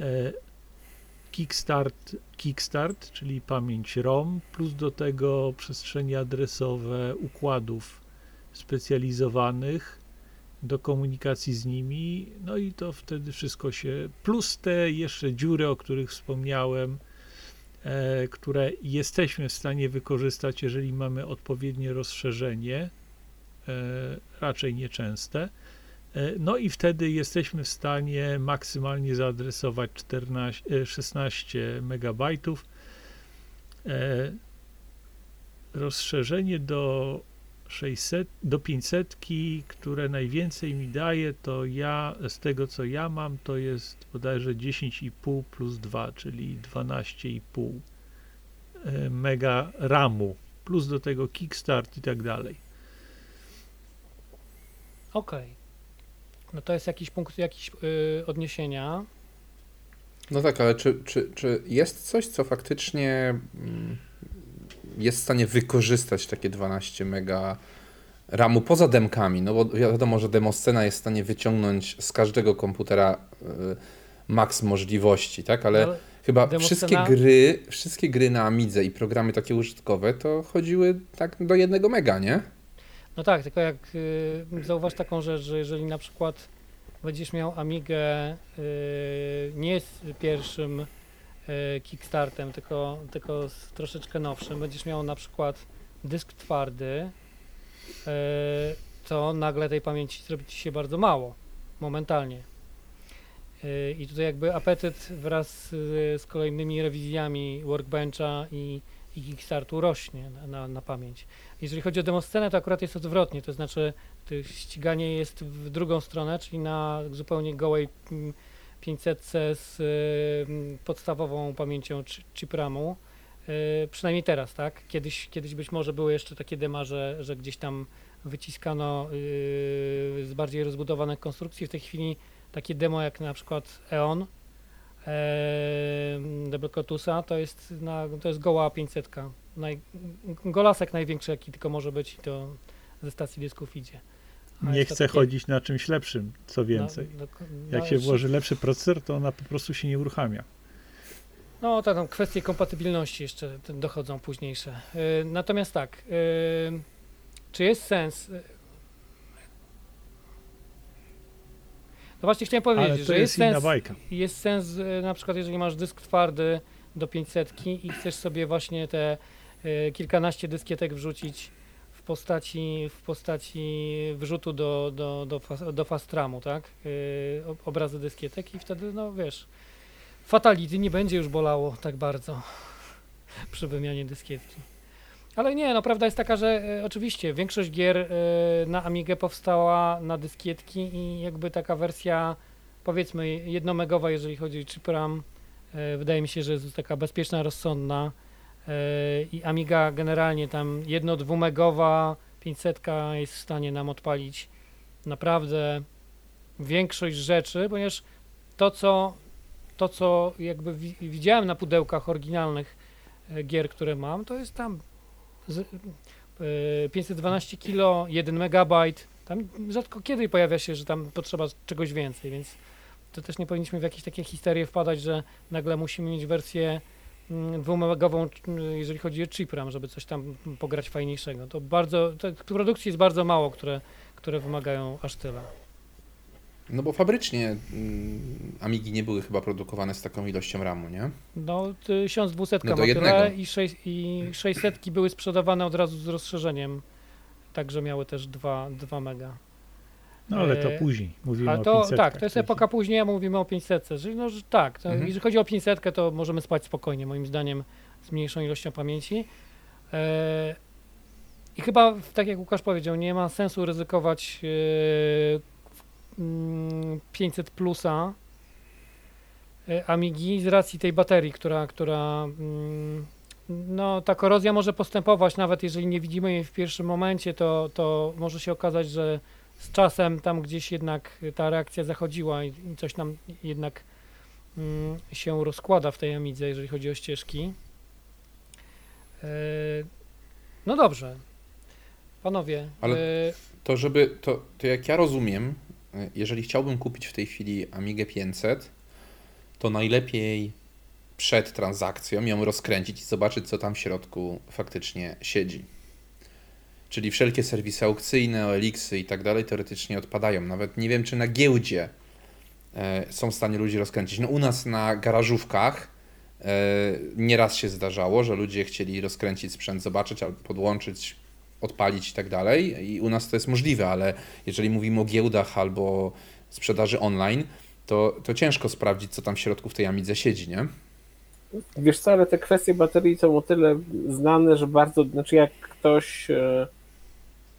e, Kickstart, Kickstart, czyli pamięć ROM, plus do tego przestrzenie adresowe układów specjalizowanych do komunikacji z nimi, no i to wtedy wszystko się, plus te jeszcze dziury, o których wspomniałem, e, które jesteśmy w stanie wykorzystać, jeżeli mamy odpowiednie rozszerzenie, e, raczej nieczęste. E, No i wtedy jesteśmy w stanie maksymalnie zaadresować 14, e, 16 megabajtów. E, Rozszerzenie do 600, do 500, które najwięcej mi daje, to ja z tego co ja mam, to jest bodajże 10,5 plus 2, czyli 12,5 e, mega RAMu, plus do tego Kickstart i tak dalej. Okej. No to jest jakiś punkt jakiś y, odniesienia. No tak, ale czy, czy, czy jest coś, co faktycznie mm, jest w stanie wykorzystać takie 12 mega RAMu poza demkami? No bo wiadomo, że demoscena jest w stanie wyciągnąć z każdego komputera y, maks możliwości, tak? Ale No, chyba demoscena- wszystkie gry, wszystkie gry na Amidze i programy takie użytkowe to chodziły tak do jednego mega, nie? No tak, tylko jak y, zauważ taką rzecz, że jeżeli na przykład będziesz miał Amigę y, nie z pierwszym Kickstartem, tylko, tylko z troszeczkę nowszym, będziesz miał na przykład dysk twardy, to nagle tej pamięci zrobi ci się bardzo mało, momentalnie. Y, I tutaj jakby apetyt wraz z, z kolejnymi rewizjami Workbencha i, i Kickstartu rośnie na, na, na pamięć. Jeżeli chodzi o demoscenę, to akurat jest odwrotnie, to znaczy to ściganie jest w drugą stronę, czyli na zupełnie gołej mm, 500 z mm, podstawową pamięcią chi- chip RAMu. y, przynajmniej teraz, tak? Kiedyś, kiedyś być może były jeszcze takie dema, że, gdzieś tam wyciskano y, z bardziej rozbudowanych konstrukcji. W tej chwili takie demo jak na przykład EON, e, Double Cotusa, to jest, na, to jest goła 500. Naj, golasek największy jaki tylko może być i to ze stacji dysków idzie. Nie chcę takie- chodzić na czymś lepszym, co więcej. no, no, no, Jak się włoży lepszy procesor, to ona po prostu się nie uruchamia. No, to tam kwestie kompatybilności jeszcze dochodzą późniejsze. Y, Natomiast tak, y, czy jest sens? y, No właśnie chciałem powiedzieć, że jest jest sens, bajka. jest sens y, na przykład jeżeli masz dysk twardy do 500 i chcesz sobie właśnie te y, kilkanaście dyskietek wrzucić postaci, w postaci wrzutu do, do, do, do fastramu, tak? Y, ob- Obrazy dyskietek i wtedy, no wiesz, fatality nie będzie już bolało tak bardzo przy wymianie dyskietki. Ale nie, no prawda jest taka, że e, oczywiście większość gier e, na Amigę powstała na dyskietki i jakby taka wersja powiedzmy jednomegowa, jeżeli chodzi o chip RAM, e, wydaje mi się, że jest taka bezpieczna, rozsądna i Amiga generalnie tam jedno dwumegowa 500 jest w stanie nam odpalić naprawdę większość rzeczy, ponieważ to co to, co jakby wi- widziałem na pudełkach oryginalnych e, gier, które mam, to jest tam z, e, 512 kilo, 1 megabajt. Tam rzadko kiedy pojawia się, że tam potrzeba czegoś więcej, więc to też nie powinniśmy w jakieś takie histerie wpadać, że nagle musimy mieć wersję dwumegową, mm, jeżeli chodzi o chip RAM, żeby coś tam pograć fajniejszego. To bardzo, to, produkcji jest bardzo mało, które, które wymagają aż tyle. No bo fabrycznie mm, Amigi nie były chyba produkowane z taką ilością RAMu, nie? No, 1200 No ma tyle i, sześć- i 600 były sprzedawane od razu z rozszerzeniem, także miały też 2, 2 mega. No ale to E, później. Mówimy Ale o to 500. tak, to jest epoka później, a mówimy o 500. Że, no, że tak, to, Mhm. jeżeli chodzi o 500, to możemy spać spokojnie, moim zdaniem, z mniejszą ilością pamięci. E, I chyba, tak jak Łukasz powiedział, nie ma sensu ryzykować e, mm, 500 plusa e, Amigi z racji tej baterii, która, która mm, no ta korozja może postępować, nawet jeżeli nie widzimy jej w pierwszym momencie, to, to może się okazać, że z czasem tam gdzieś jednak ta reakcja zachodziła i, i coś nam jednak mm, się rozkłada w tej Amidze, jeżeli chodzi o ścieżki. E, no dobrze. Panowie, Ale- e, To żeby, to, to jak ja rozumiem, y, jeżeli chciałbym kupić w tej chwili Amigę 500, to najlepiej przed transakcją ją rozkręcić i zobaczyć, co tam w środku faktycznie siedzi. Czyli wszelkie serwisy aukcyjne, OLX-y i tak dalej teoretycznie odpadają. Nawet nie wiem, czy na giełdzie e, są w stanie ludzie rozkręcić. No u nas na garażówkach e, nieraz się zdarzało, że ludzie chcieli rozkręcić sprzęt, zobaczyć albo podłączyć, odpalić i tak dalej. I u nas to jest możliwe, ale jeżeli mówimy o giełdach albo sprzedaży online, to, to ciężko sprawdzić, co tam w środku w tej Amidze siedzi, nie? Wiesz co, ale te kwestie baterii są o tyle znane, że bardzo, znaczy jak ktoś e,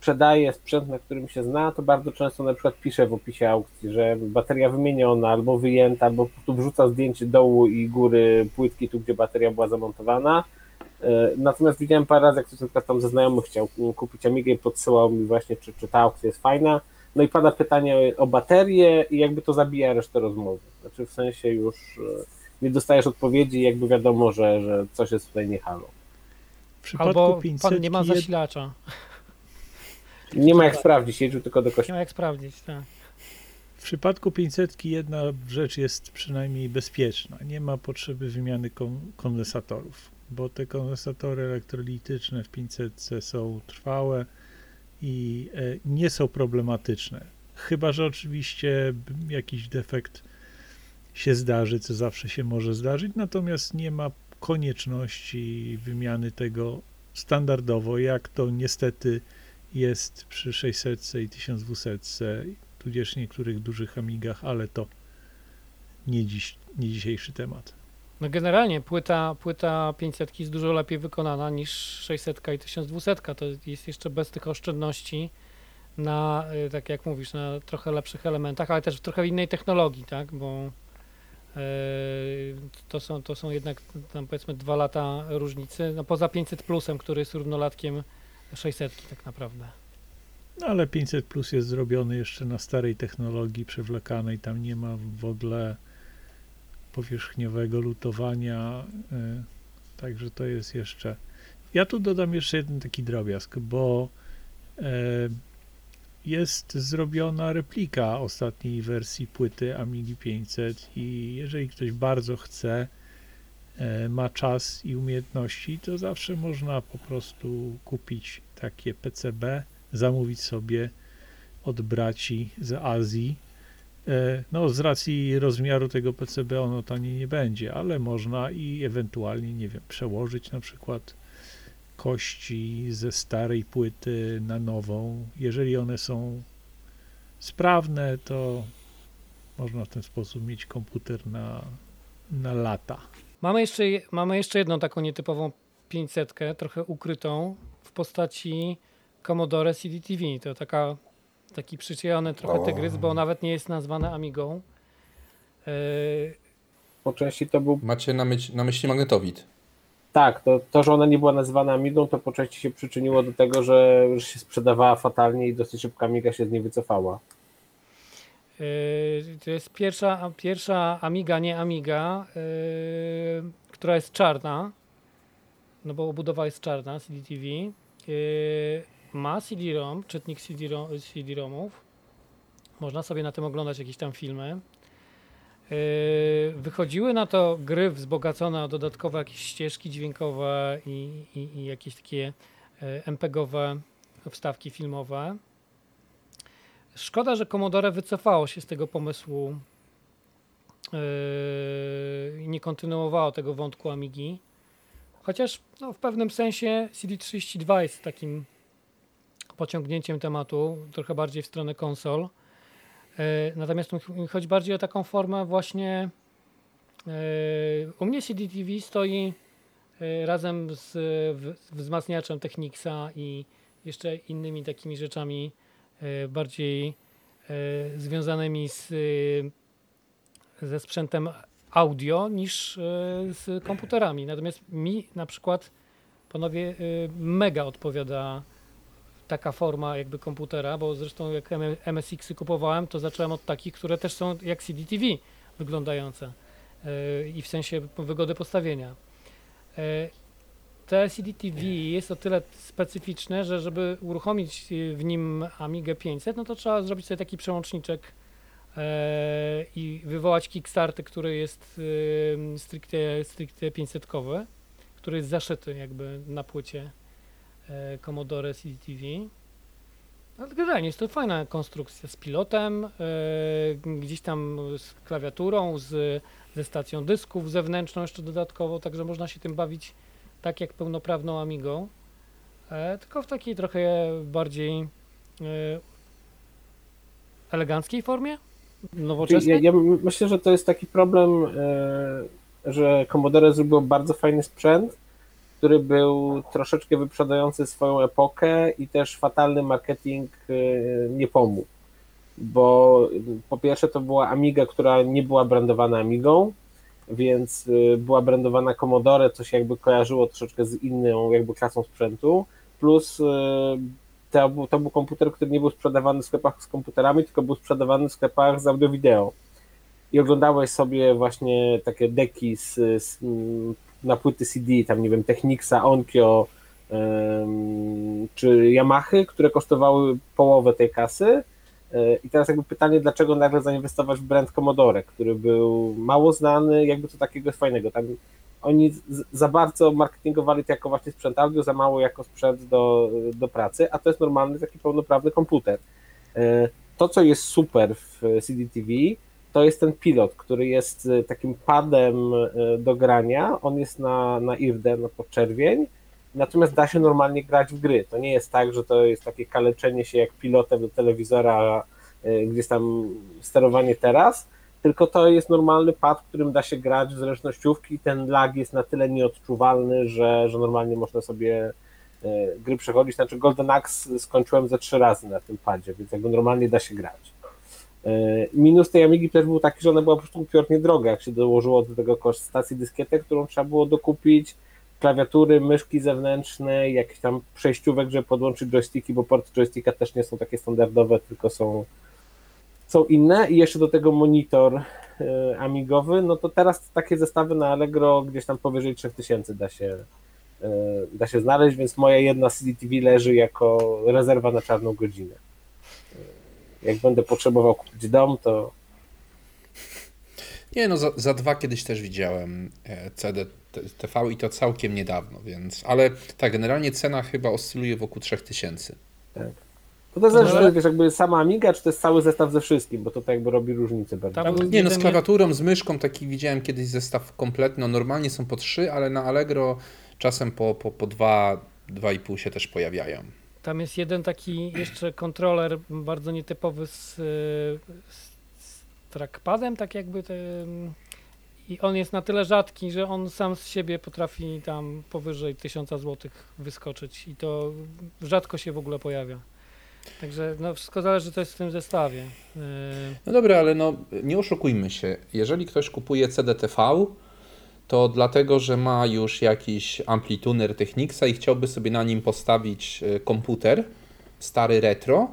sprzedaje sprzęt, na którym się zna, to bardzo często na przykład pisze w opisie aukcji, że bateria wymieniona albo wyjęta, albo prostu wrzuca zdjęcie dołu i góry płytki, tu gdzie bateria była zamontowana. E, Natomiast widziałem parę razy, jak ktoś na przykład tam ze znajomych chciał kupić Amigę i podsyłał mi właśnie, czy, czy ta aukcja jest fajna. No i pada pytanie o baterię i jakby to zabija resztę rozmowy. Znaczy w sensie już e, nie dostajesz odpowiedzi i jakby wiadomo, że, że coś jest tutaj nie halo. W przypadku albo 500 pan nie ma jed- zasilacza. Nie ma jak sprawdzić, jeździł tylko do Nie kościoła. ma jak sprawdzić, tak. W przypadku 500 jedna rzecz jest przynajmniej bezpieczna. Nie ma potrzeby wymiany kon- kondensatorów, bo te kondensatory elektrolityczne w 500 są trwałe i e, nie są problematyczne. Chyba, że oczywiście jakiś defekt się zdarzy, co zawsze się może zdarzyć, natomiast nie ma konieczności wymiany tego standardowo, jak to niestety jest przy 600 i 1200 tudzież niektórych dużych Amigach, ale to nie, dziś, nie dzisiejszy temat. No generalnie płyta, płyta 500 jest dużo lepiej wykonana niż 600 i 1200. To jest jeszcze bez tych oszczędności na, y, tak jak mówisz, na trochę lepszych elementach, ale też w trochę innej technologii, tak? Bo E, To są, to są jednak tam powiedzmy dwa lata różnicy, no poza 500 plusem, który jest równolatkiem 600 tak naprawdę. No ale 500 plus jest zrobiony jeszcze na starej technologii przewlekanej, tam nie ma w ogóle powierzchniowego lutowania, y, także to jest jeszcze. Ja tu dodam jeszcze jeden taki drobiazg, bo e, jest zrobiona replika ostatniej wersji płyty Amigi 500 i jeżeli ktoś bardzo chce, e, ma czas i umiejętności, to zawsze można po prostu kupić takie PCB, zamówić sobie od braci z Azji. E, No, z racji rozmiaru tego PCB ono taniej nie będzie, ale można i ewentualnie, nie wiem, przełożyć na przykład kości ze starej płyty na nową. Jeżeli one są sprawne, to można w ten sposób mieć komputer na, na lata. Mamy jeszcze, mamy jeszcze jedną taką nietypową 500, trochę ukrytą postaci Commodore CDTV. To taka, taki przyciejony trochę tygrys, bo nawet nie jest nazwane Amigą. E, Po części to był Macie na, myśl, na myśli magnetowid. Tak, to, to, że ona nie była nazywana Amigą, to po części się przyczyniło do tego, że, że się sprzedawała fatalnie i dosyć szybko Amiga się z niej wycofała. Yy, To jest pierwsza, pierwsza Amiga, nie Amiga, yy, która jest czarna, no bo obudowa jest czarna, CDTV. Yy, Ma CD-ROM, czytnik CD-ROM, CD-ROMów. Można sobie na tym oglądać jakieś tam filmy. Yy, Wychodziły na to gry wzbogacone o dodatkowe jakieś ścieżki dźwiękowe i, i, i jakieś takie yy, MPEGowe wstawki filmowe. Szkoda, że Commodore wycofało się z tego pomysłu i nie kontynuowało tego wątku Amigi. Chociaż no, w pewnym sensie CD32 jest takim pociągnięciem tematu, trochę bardziej w stronę konsol. Yy, Natomiast mi ch- mi chodzi bardziej o taką formę właśnie. yy, U mnie CDTV stoi yy, razem z wzmacniaczem Technicsa i jeszcze innymi takimi rzeczami e, bardziej e, związanymi z, e, ze sprzętem audio niż e, z komputerami. Natomiast mi na przykład panowie e, mega odpowiada taka forma jakby komputera, bo zresztą jak M- MSX-y kupowałem, to zacząłem od takich, które też są jak CDTV wyglądające e, i w sensie wygody postawienia. Te CDTV jest o tyle specyficzne, że żeby uruchomić w nim Amigę 500, no to trzeba zrobić sobie taki przełączniczek i wywołać Kickstarter, który jest y, stricte, stricte 500-kowy, który jest zaszyty jakby na płycie e, Commodore CDTV. Ale generalnie jest to fajna konstrukcja z pilotem, e, gdzieś tam z klawiaturą, z, ze stacją dysków zewnętrzną jeszcze dodatkowo, także można się tym bawić tak jak pełnoprawną Amigą, e, tylko w takiej trochę bardziej e, eleganckiej formie, nowoczesnej. Ja, ja myślę, że to jest taki problem, e, że Commodore zrobiło bardzo fajny sprzęt, który był troszeczkę wyprzedający swoją epokę i też fatalny marketing e, nie pomógł. Bo po pierwsze to była Amiga, która nie była brandowana Amigą, więc e, była brandowana Commodore, co się jakby kojarzyło troszeczkę z inną jakby klasą sprzętu, plus to był, to był komputer, który nie był sprzedawany w sklepach z komputerami, tylko był sprzedawany w sklepach z audio-wideo. I oglądałeś sobie właśnie takie deki z, z, na płyty CD, tam nie wiem, Technicsa, Onkyo em, czy Yamahy, które kosztowały połowę tej kasy. E, I teraz jakby pytanie, dlaczego nagle zainwestować w brand Commodore, który był mało znany, jakby to takiego fajnego. Tam oni za bardzo marketingowali to jako właśnie sprzęt audio, za mało jako sprzęt do, do pracy, a to jest normalny taki pełnoprawny komputer. E, To, co jest super w CDTV, to jest ten pilot, który jest e, takim padem e, do grania. On jest na, na IRD, na podczerwień, natomiast da się normalnie grać w gry. To nie jest tak, że to jest takie kaleczenie się jak pilotem do telewizora, gdzieś tam sterowanie teraz, tylko to jest normalny pad, którym da się grać w zręcznościówki. Ten lag jest na tyle nieodczuwalny, że, że normalnie można sobie e, gry przechodzić. Znaczy Golden Axe skończyłem ze trzy razy na tym padzie, więc jakby normalnie da się grać. E, Minus tej Amigi też był taki, że ona była po prostu upiornie droga, jak się dołożyło do tego koszt stacji dyskietek, którą trzeba było dokupić, klawiatury, myszki zewnętrzne, jakiś tam przejściówek, żeby podłączyć joysticki, bo porty joysticka też nie są takie standardowe, tylko są, są inne i jeszcze do tego monitor e, amigowy, no to teraz takie zestawy na Allegro gdzieś tam powyżej 3000 da się, e, da się znaleźć, więc moja jedna CDTV leży jako rezerwa na czarną godzinę. E, Jak będę potrzebował kupić dom, to Nie, no za, za dwa kiedyś też widziałem CD TV i to całkiem niedawno, więc. Ale tak, generalnie cena chyba oscyluje wokół 3000. to też zależy, Ale- wiesz, jakby sama Amiga, czy to jest cały zestaw ze wszystkim, bo to tak jakby robi różnicę bardzo. Tam Nie, no z klawiaturą, z myszką taki widziałem kiedyś zestaw kompletny. No normalnie są po trzy, ale na Allegro czasem po, po, po dwa, dwa i pół się też pojawiają. Tam jest jeden taki jeszcze kontroler bardzo nietypowy z, z, z trackpadem, tak jakby te, i on jest na tyle rzadki, że on sam z siebie potrafi tam powyżej 1000 zł wyskoczyć i to rzadko się w ogóle pojawia. Także no wszystko zależy, co jest w tym zestawie. Y, No dobra, ale no nie oszukujmy się. Jeżeli ktoś kupuje CDTV, to dlatego, że ma już jakiś amplituner Technicsa i chciałby sobie na nim postawić e, komputer, stary retro,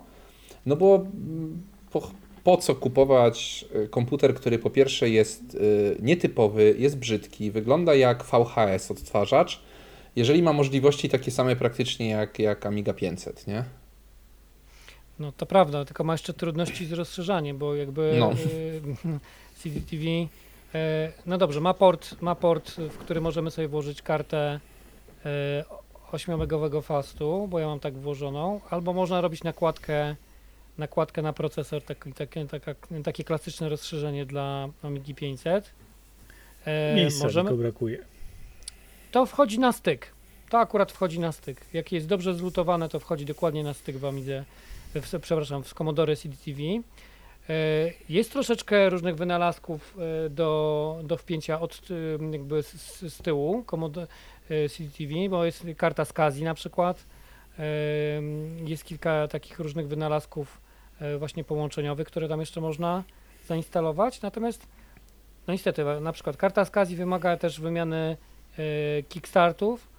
no bo mm, po, po co kupować e, komputer, który po pierwsze jest nietypowy, jest brzydki, wygląda jak VHS odtwarzacz, jeżeli ma możliwości takie same praktycznie jak, jak Amiga 500, nie? No to prawda, tylko ma jeszcze trudności z rozszerzaniem, bo jakby No. y, CDTV, y, no dobrze, ma port, ma port, w który możemy sobie włożyć kartę y, 8-megowego fastu, bo ja mam tak włożoną, albo można robić nakładkę, nakładkę na procesor, taki, takie, taka, takie klasyczne rozszerzenie dla Amigi 500. E, Miejsca możemy, tylko brakuje. to wchodzi na styk. To akurat wchodzi na styk. Jak jest dobrze zlutowane, to wchodzi dokładnie na styk w Amidze, w, przepraszam, w Commodore CDTV. E, Jest troszeczkę różnych wynalazków e, do, do wpięcia od, e, jakby z, z tyłu Commodore CDTV, bo jest karta SCSI na przykład. Jest kilka takich różnych wynalazków właśnie połączeniowych, które tam jeszcze można zainstalować. Natomiast no niestety, na przykład karta SCSI wymaga też wymiany kickstartów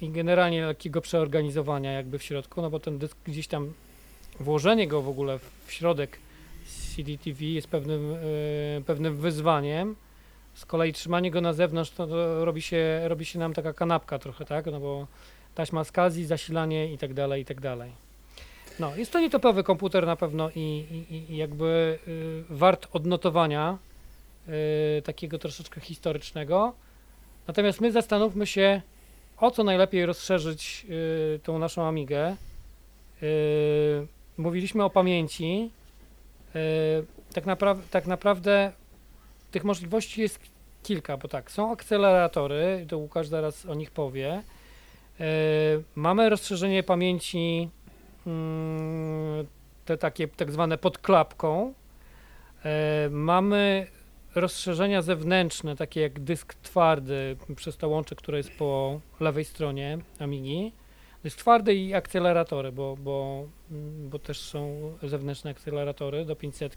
i generalnie takiego przeorganizowania jakby w środku, no bo ten dysk gdzieś tam, włożenie go w ogóle w środek CDTV jest pewnym, e, pewnym wyzwaniem. Z kolei trzymanie go na zewnątrz to, to robi, się, robi się nam taka kanapka trochę, tak? No bo taśma SCSI, zasilanie i tak dalej, i tak dalej. No, jest to nietypowy komputer na pewno i, i, i jakby y, wart odnotowania y, takiego troszeczkę historycznego. Natomiast my zastanówmy się, o co najlepiej rozszerzyć y, tą naszą Amigę. Y, mówiliśmy o pamięci. Y, tak, napra- tak naprawdę tych możliwości jest kilka, bo tak, są akceleratory, to Łukasz zaraz o nich powie. Y, mamy rozszerzenie pamięci mm, te takie tak zwane pod klapką. E, mamy rozszerzenia zewnętrzne, takie jak dysk twardy przez to łącze, które jest po lewej stronie Amigi. Dysk twardy i akceleratory, bo, bo, bo też są zewnętrzne akceleratory do 500.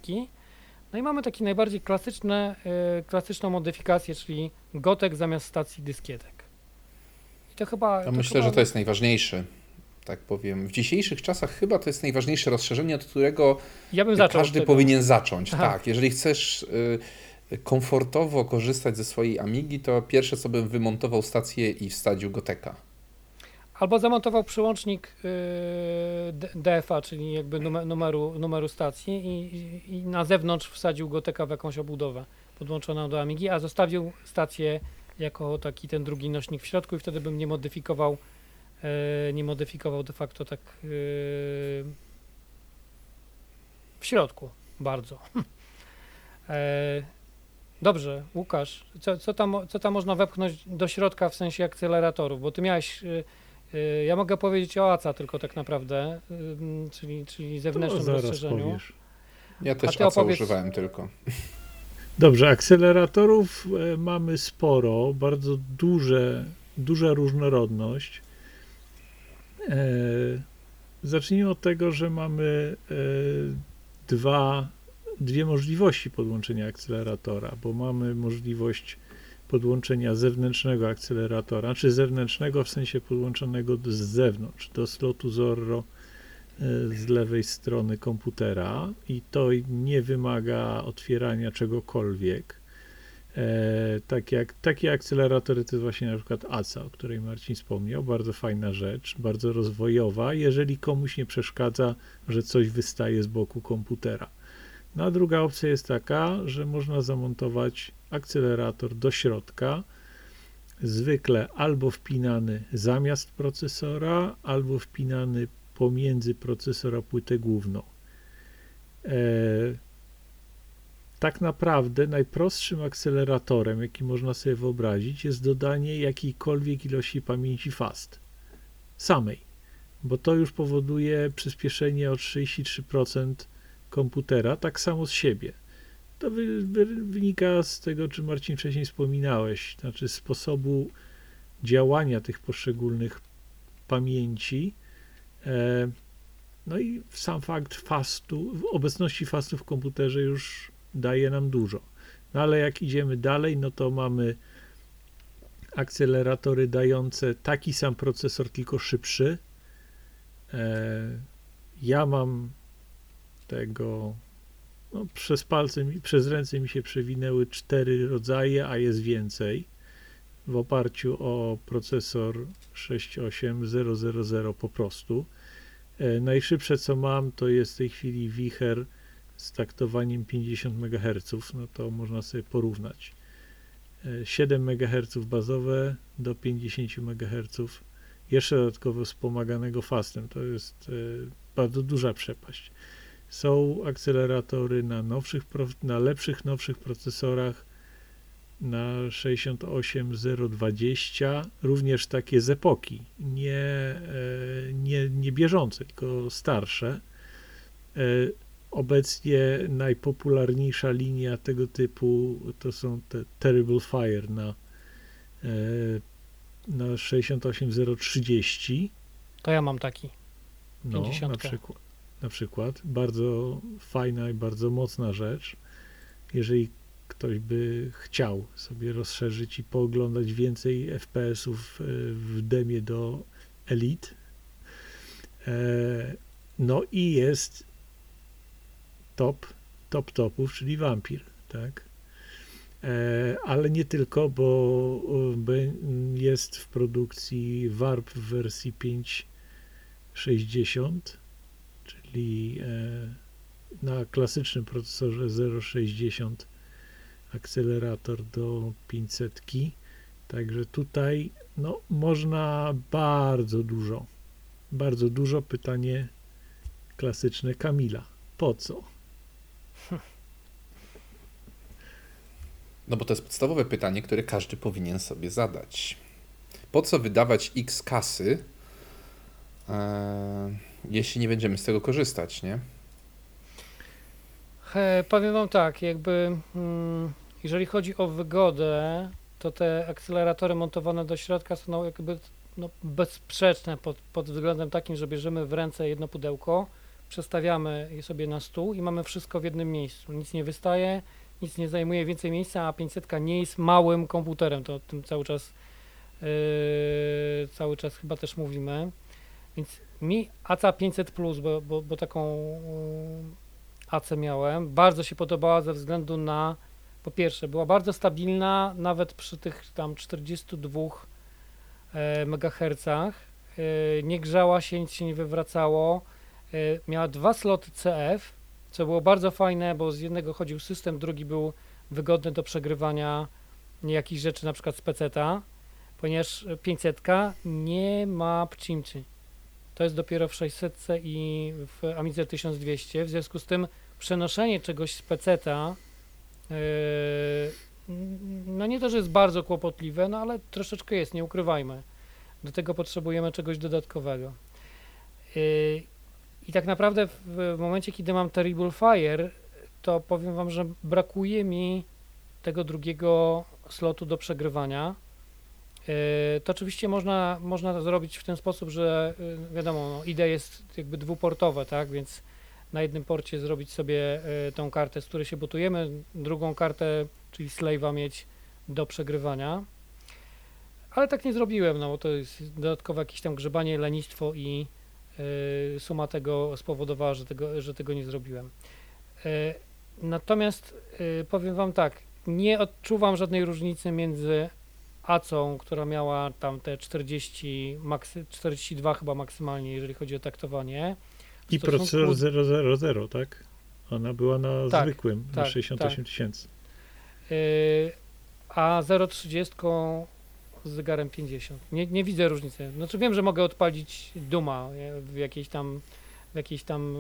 No i mamy takie najbardziej klasyczne, e, klasyczną modyfikację, czyli gotek zamiast stacji dyskietek. I to chyba. Ja myślę, chyba... że to jest najważniejszy. Tak powiem. W dzisiejszych czasach chyba to jest najważniejsze rozszerzenie, od którego Ja każdy powinien zacząć. Aha. Tak, jeżeli chcesz y, komfortowo korzystać ze swojej Amigi, to pierwsze co bym wymontował stację i wstawił Goteka. Albo zamontował przyłącznik yy, DFA, czyli jakby numer, numeru, numeru stacji i, i, na zewnątrz wsadził go TK w jakąś obudowę podłączoną do Amigi, a zostawił stację jako taki ten drugi nośnik w środku i wtedy bym nie modyfikował yy, nie modyfikował de facto tak yy, w środku bardzo. Dobrze, Łukasz, co, co, tam, co tam można wepchnąć do środka w sensie akceleratorów? Bo ty miałeś, y, y, ja mogę powiedzieć o ACA tylko tak naprawdę, ym, czyli, czyli zewnętrznym zaraz rozszerzeniu. powiesz. Ja też ACA opowiedz- używałem tylko. Dobrze, akceleratorów e, mamy sporo, bardzo duże, duża różnorodność. E, zacznijmy od tego, że mamy e, dwa, dwie możliwości podłączenia akceleratora, bo mamy możliwość podłączenia zewnętrznego akceleratora, czy zewnętrznego w sensie podłączonego z zewnątrz, do slotu Zorro e, z lewej strony komputera i to nie wymaga otwierania czegokolwiek. E, tak jak, takie akceleratory to jest właśnie na przykład ACA, o której Marcin wspomniał, bardzo fajna rzecz, bardzo rozwojowa, jeżeli komuś nie przeszkadza, że coś wystaje z boku komputera. No a druga opcja jest taka, że można zamontować akcelerator do środka, zwykle albo wpinany zamiast procesora, albo wpinany pomiędzy procesor a płytę główną. E, tak naprawdę najprostszym akceleratorem, jaki można sobie wyobrazić, jest dodanie jakiejkolwiek ilości pamięci fast. Samej, bo to już powoduje przyspieszenie o 33% komputera, tak samo z siebie. To wy, wy, wynika z tego, czy Marcin wcześniej wspominałeś, znaczy sposobu działania tych poszczególnych pamięci. E, no i sam fakt fastu, obecności fastu w komputerze już daje nam dużo. No ale jak idziemy dalej, no to mamy akceleratory dające taki sam procesor, tylko szybszy. E, ja mam tego no, przez palce, przez ręce mi się przewinęły cztery rodzaje, a jest więcej. W oparciu o procesor 68000 po prostu. E, najszybsze co mam to jest w tej chwili Wicher z taktowaniem 50 MHz, no to można sobie porównać. E, 7 MHz bazowe do 50 MHz, jeszcze dodatkowo wspomaganego fastem, to jest e, bardzo duża przepaść. Są akceleratory na, nowszych, na lepszych, nowszych procesorach na 68020, również takie z epoki, nie, e, nie, nie bieżące, tylko starsze. E, Obecnie najpopularniejsza linia tego typu to są te Terrible Fire na, e, na 68030. To ja mam taki. No, na, 50. przykład, na przykład. Bardzo fajna i bardzo mocna rzecz. Jeżeli ktoś by chciał sobie rozszerzyć i pooglądać więcej FPS-ów e, w demie do Elite. No i jest top, top topów, czyli Vampir, tak? E, Ale nie tylko, bo e, jest w produkcji Warp w wersji 560, czyli e, na klasycznym procesorze 0,60 akcelerator do 500. Także tutaj no, można bardzo dużo, bardzo dużo. Pytanie klasyczne Kamila. Po co? No bo to jest podstawowe pytanie, które każdy powinien sobie zadać. Po co wydawać x kasy, e, jeśli nie będziemy z tego korzystać, nie? He, powiem wam tak, jakby mm, jeżeli chodzi o wygodę, to te akceleratory montowane do środka są no, jakby no, bezsprzeczne pod, pod względem takim, że bierzemy w ręce jedno pudełko, przestawiamy je sobie na stół i mamy wszystko w jednym miejscu. Nic nie wystaje, nic nie zajmuje więcej miejsca, a 500 nie jest małym komputerem, to o tym cały czas yy, cały czas chyba też mówimy. Więc mi ACA 500 Plus, bo, bo, bo taką yy, AC miałem, bardzo się podobała ze względu na po pierwsze, była bardzo stabilna, nawet przy tych tam 42 e, MHz. E, nie grzała się, nic się nie wywracało. E, miała dwa sloty CF, co było bardzo fajne, bo z jednego chodził system, drugi był wygodny do przegrywania jakichś rzeczy, na przykład z peceta, ponieważ 500 nie ma pcimczy. To jest dopiero w 600 i w Amidze 1200, w związku z tym przenoszenie czegoś z peceta Yy, no nie to, że jest bardzo kłopotliwe, no ale troszeczkę jest, nie ukrywajmy. Do tego potrzebujemy czegoś dodatkowego. Yy, I tak naprawdę w, w momencie, kiedy mam Terrible Fire, to powiem Wam, że brakuje mi tego drugiego slotu do przegrywania. Yy, To oczywiście można, można zrobić w ten sposób, że yy, wiadomo, no, jest jakby dwuportowe, tak, więc na jednym porcie zrobić sobie e, tą kartę, z której się botujemy, drugą kartę, czyli slave'a mieć do przegrywania. Ale tak nie zrobiłem, no bo to jest dodatkowe jakieś tam grzebanie, lenistwo i e, suma tego spowodowała, że tego, że tego nie zrobiłem. E, Natomiast e, powiem wam tak, nie odczuwam żadnej różnicy między Acą, która miała tam te 40, maksy, 42 chyba maksymalnie, jeżeli chodzi o taktowanie. I procesor 000, tak? Ona była na Tak, zwykłym, na tak, 68 tysięcy. Yy, a 0,30 z zegarem 50. Nie, nie widzę różnicy. Znaczy wiem, że mogę odpalić Duma w jakiejś tam, w jakiejś tam e,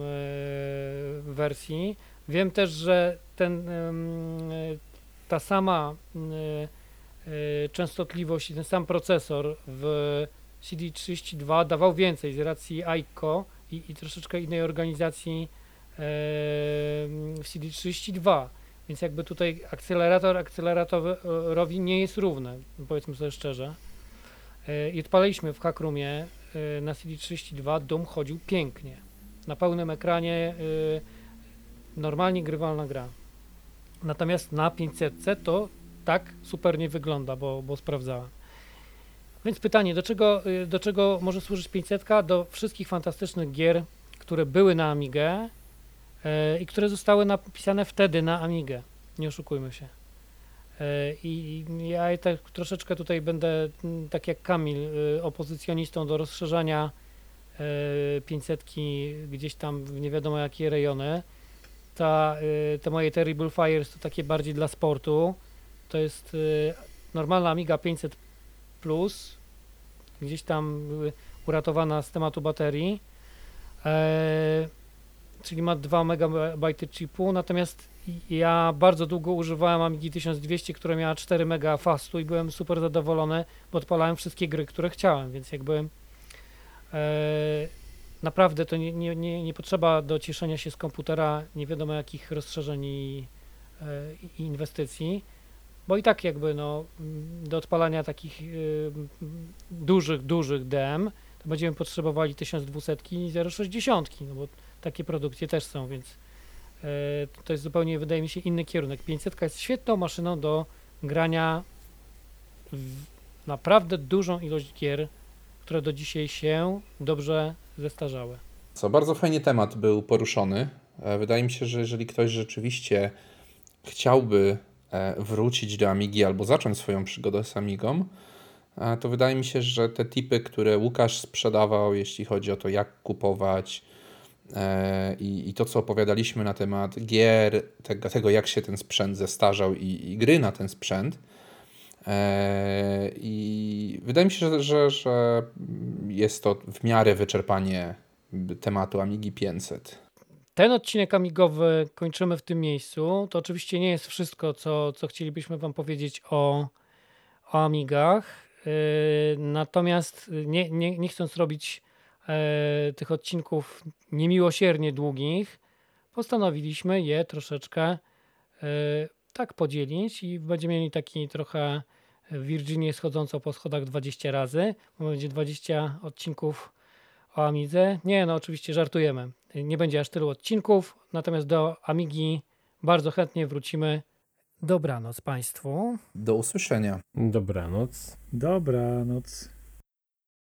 wersji. Wiem też, że ten, e, ta sama e, częstotliwość i ten sam procesor w CD32 dawał więcej z racji AICO i, i troszeczkę innej organizacji e, w CD32. Więc jakby tutaj akcelerator akceleratorowi nie jest równy, powiedzmy sobie szczerze. E, I odpaliliśmy w Hackroomie e, na CD32, Doom chodził pięknie. Na pełnym ekranie normalnie grywalna gra. Natomiast na 500 to tak super nie wygląda, bo, bo sprawdzałem. Więc pytanie, do czego, y, do czego może służyć 500? Do wszystkich fantastycznych gier, które były na Amigę, e, i które zostały napisane wtedy na Amigę. Nie oszukujmy się. E, I ja tak troszeczkę tutaj będę, tak jak Kamil, y, opozycjonistą do rozszerzania e, 500 gdzieś tam w nie wiadomo jakie rejony. Ta, y, te moje Terrible Fires to takie bardziej dla sportu. To jest y, normalna Amiga 500 Plus, gdzieś tam uratowana z tematu baterii. E, czyli ma 2 MB chipu, natomiast ja bardzo długo używałem Amigi 1200, która miała 4 MB fastu i byłem super zadowolony, bo odpalałem wszystkie gry, które chciałem, więc jakby e, naprawdę to nie, nie, nie, nie potrzeba do cieszenia się z komputera nie wiadomo jakich rozszerzeń i, e, i inwestycji, bo i tak jakby no, do odpalania takich y, dużych, dużych DM to będziemy potrzebowali 1200 i 060, no bo takie produkcje też są, więc e, to jest zupełnie, wydaje mi się, inny kierunek. 500 jest świetną maszyną do grania w naprawdę dużą ilość gier, które do dzisiaj się dobrze zestarzały. Co, bardzo fajnie temat był poruszony. E, Wydaje mi się, że jeżeli ktoś rzeczywiście chciałby wrócić do Amigi albo zacząć swoją przygodę z Amigą, e, to wydaje mi się, że te tipy, które Łukasz sprzedawał, jeśli chodzi o to, jak kupować e, i, i to, co opowiadaliśmy na temat gier, tego, tego jak się ten sprzęt zestarzał i, i gry na ten sprzęt, e, i wydaje mi się, że, że, że jest to w miarę wyczerpanie tematu Amigi 500. Ten odcinek amigowy kończymy w tym miejscu. To oczywiście nie jest wszystko, co, co chcielibyśmy Wam powiedzieć o, o Amigach. Yy, natomiast nie, nie, nie chcąc robić e, tych odcinków niemiłosiernie długich, postanowiliśmy je troszeczkę e, tak podzielić i będziemy mieli taki trochę Virginię schodzącą po schodach 20 razy, będzie 20 odcinków o Amidze. Nie, no oczywiście żartujemy. Nie będzie aż tylu odcinków, natomiast do Amigi bardzo chętnie wrócimy. Dobranoc Państwu. Do usłyszenia. Dobranoc. Dobranoc.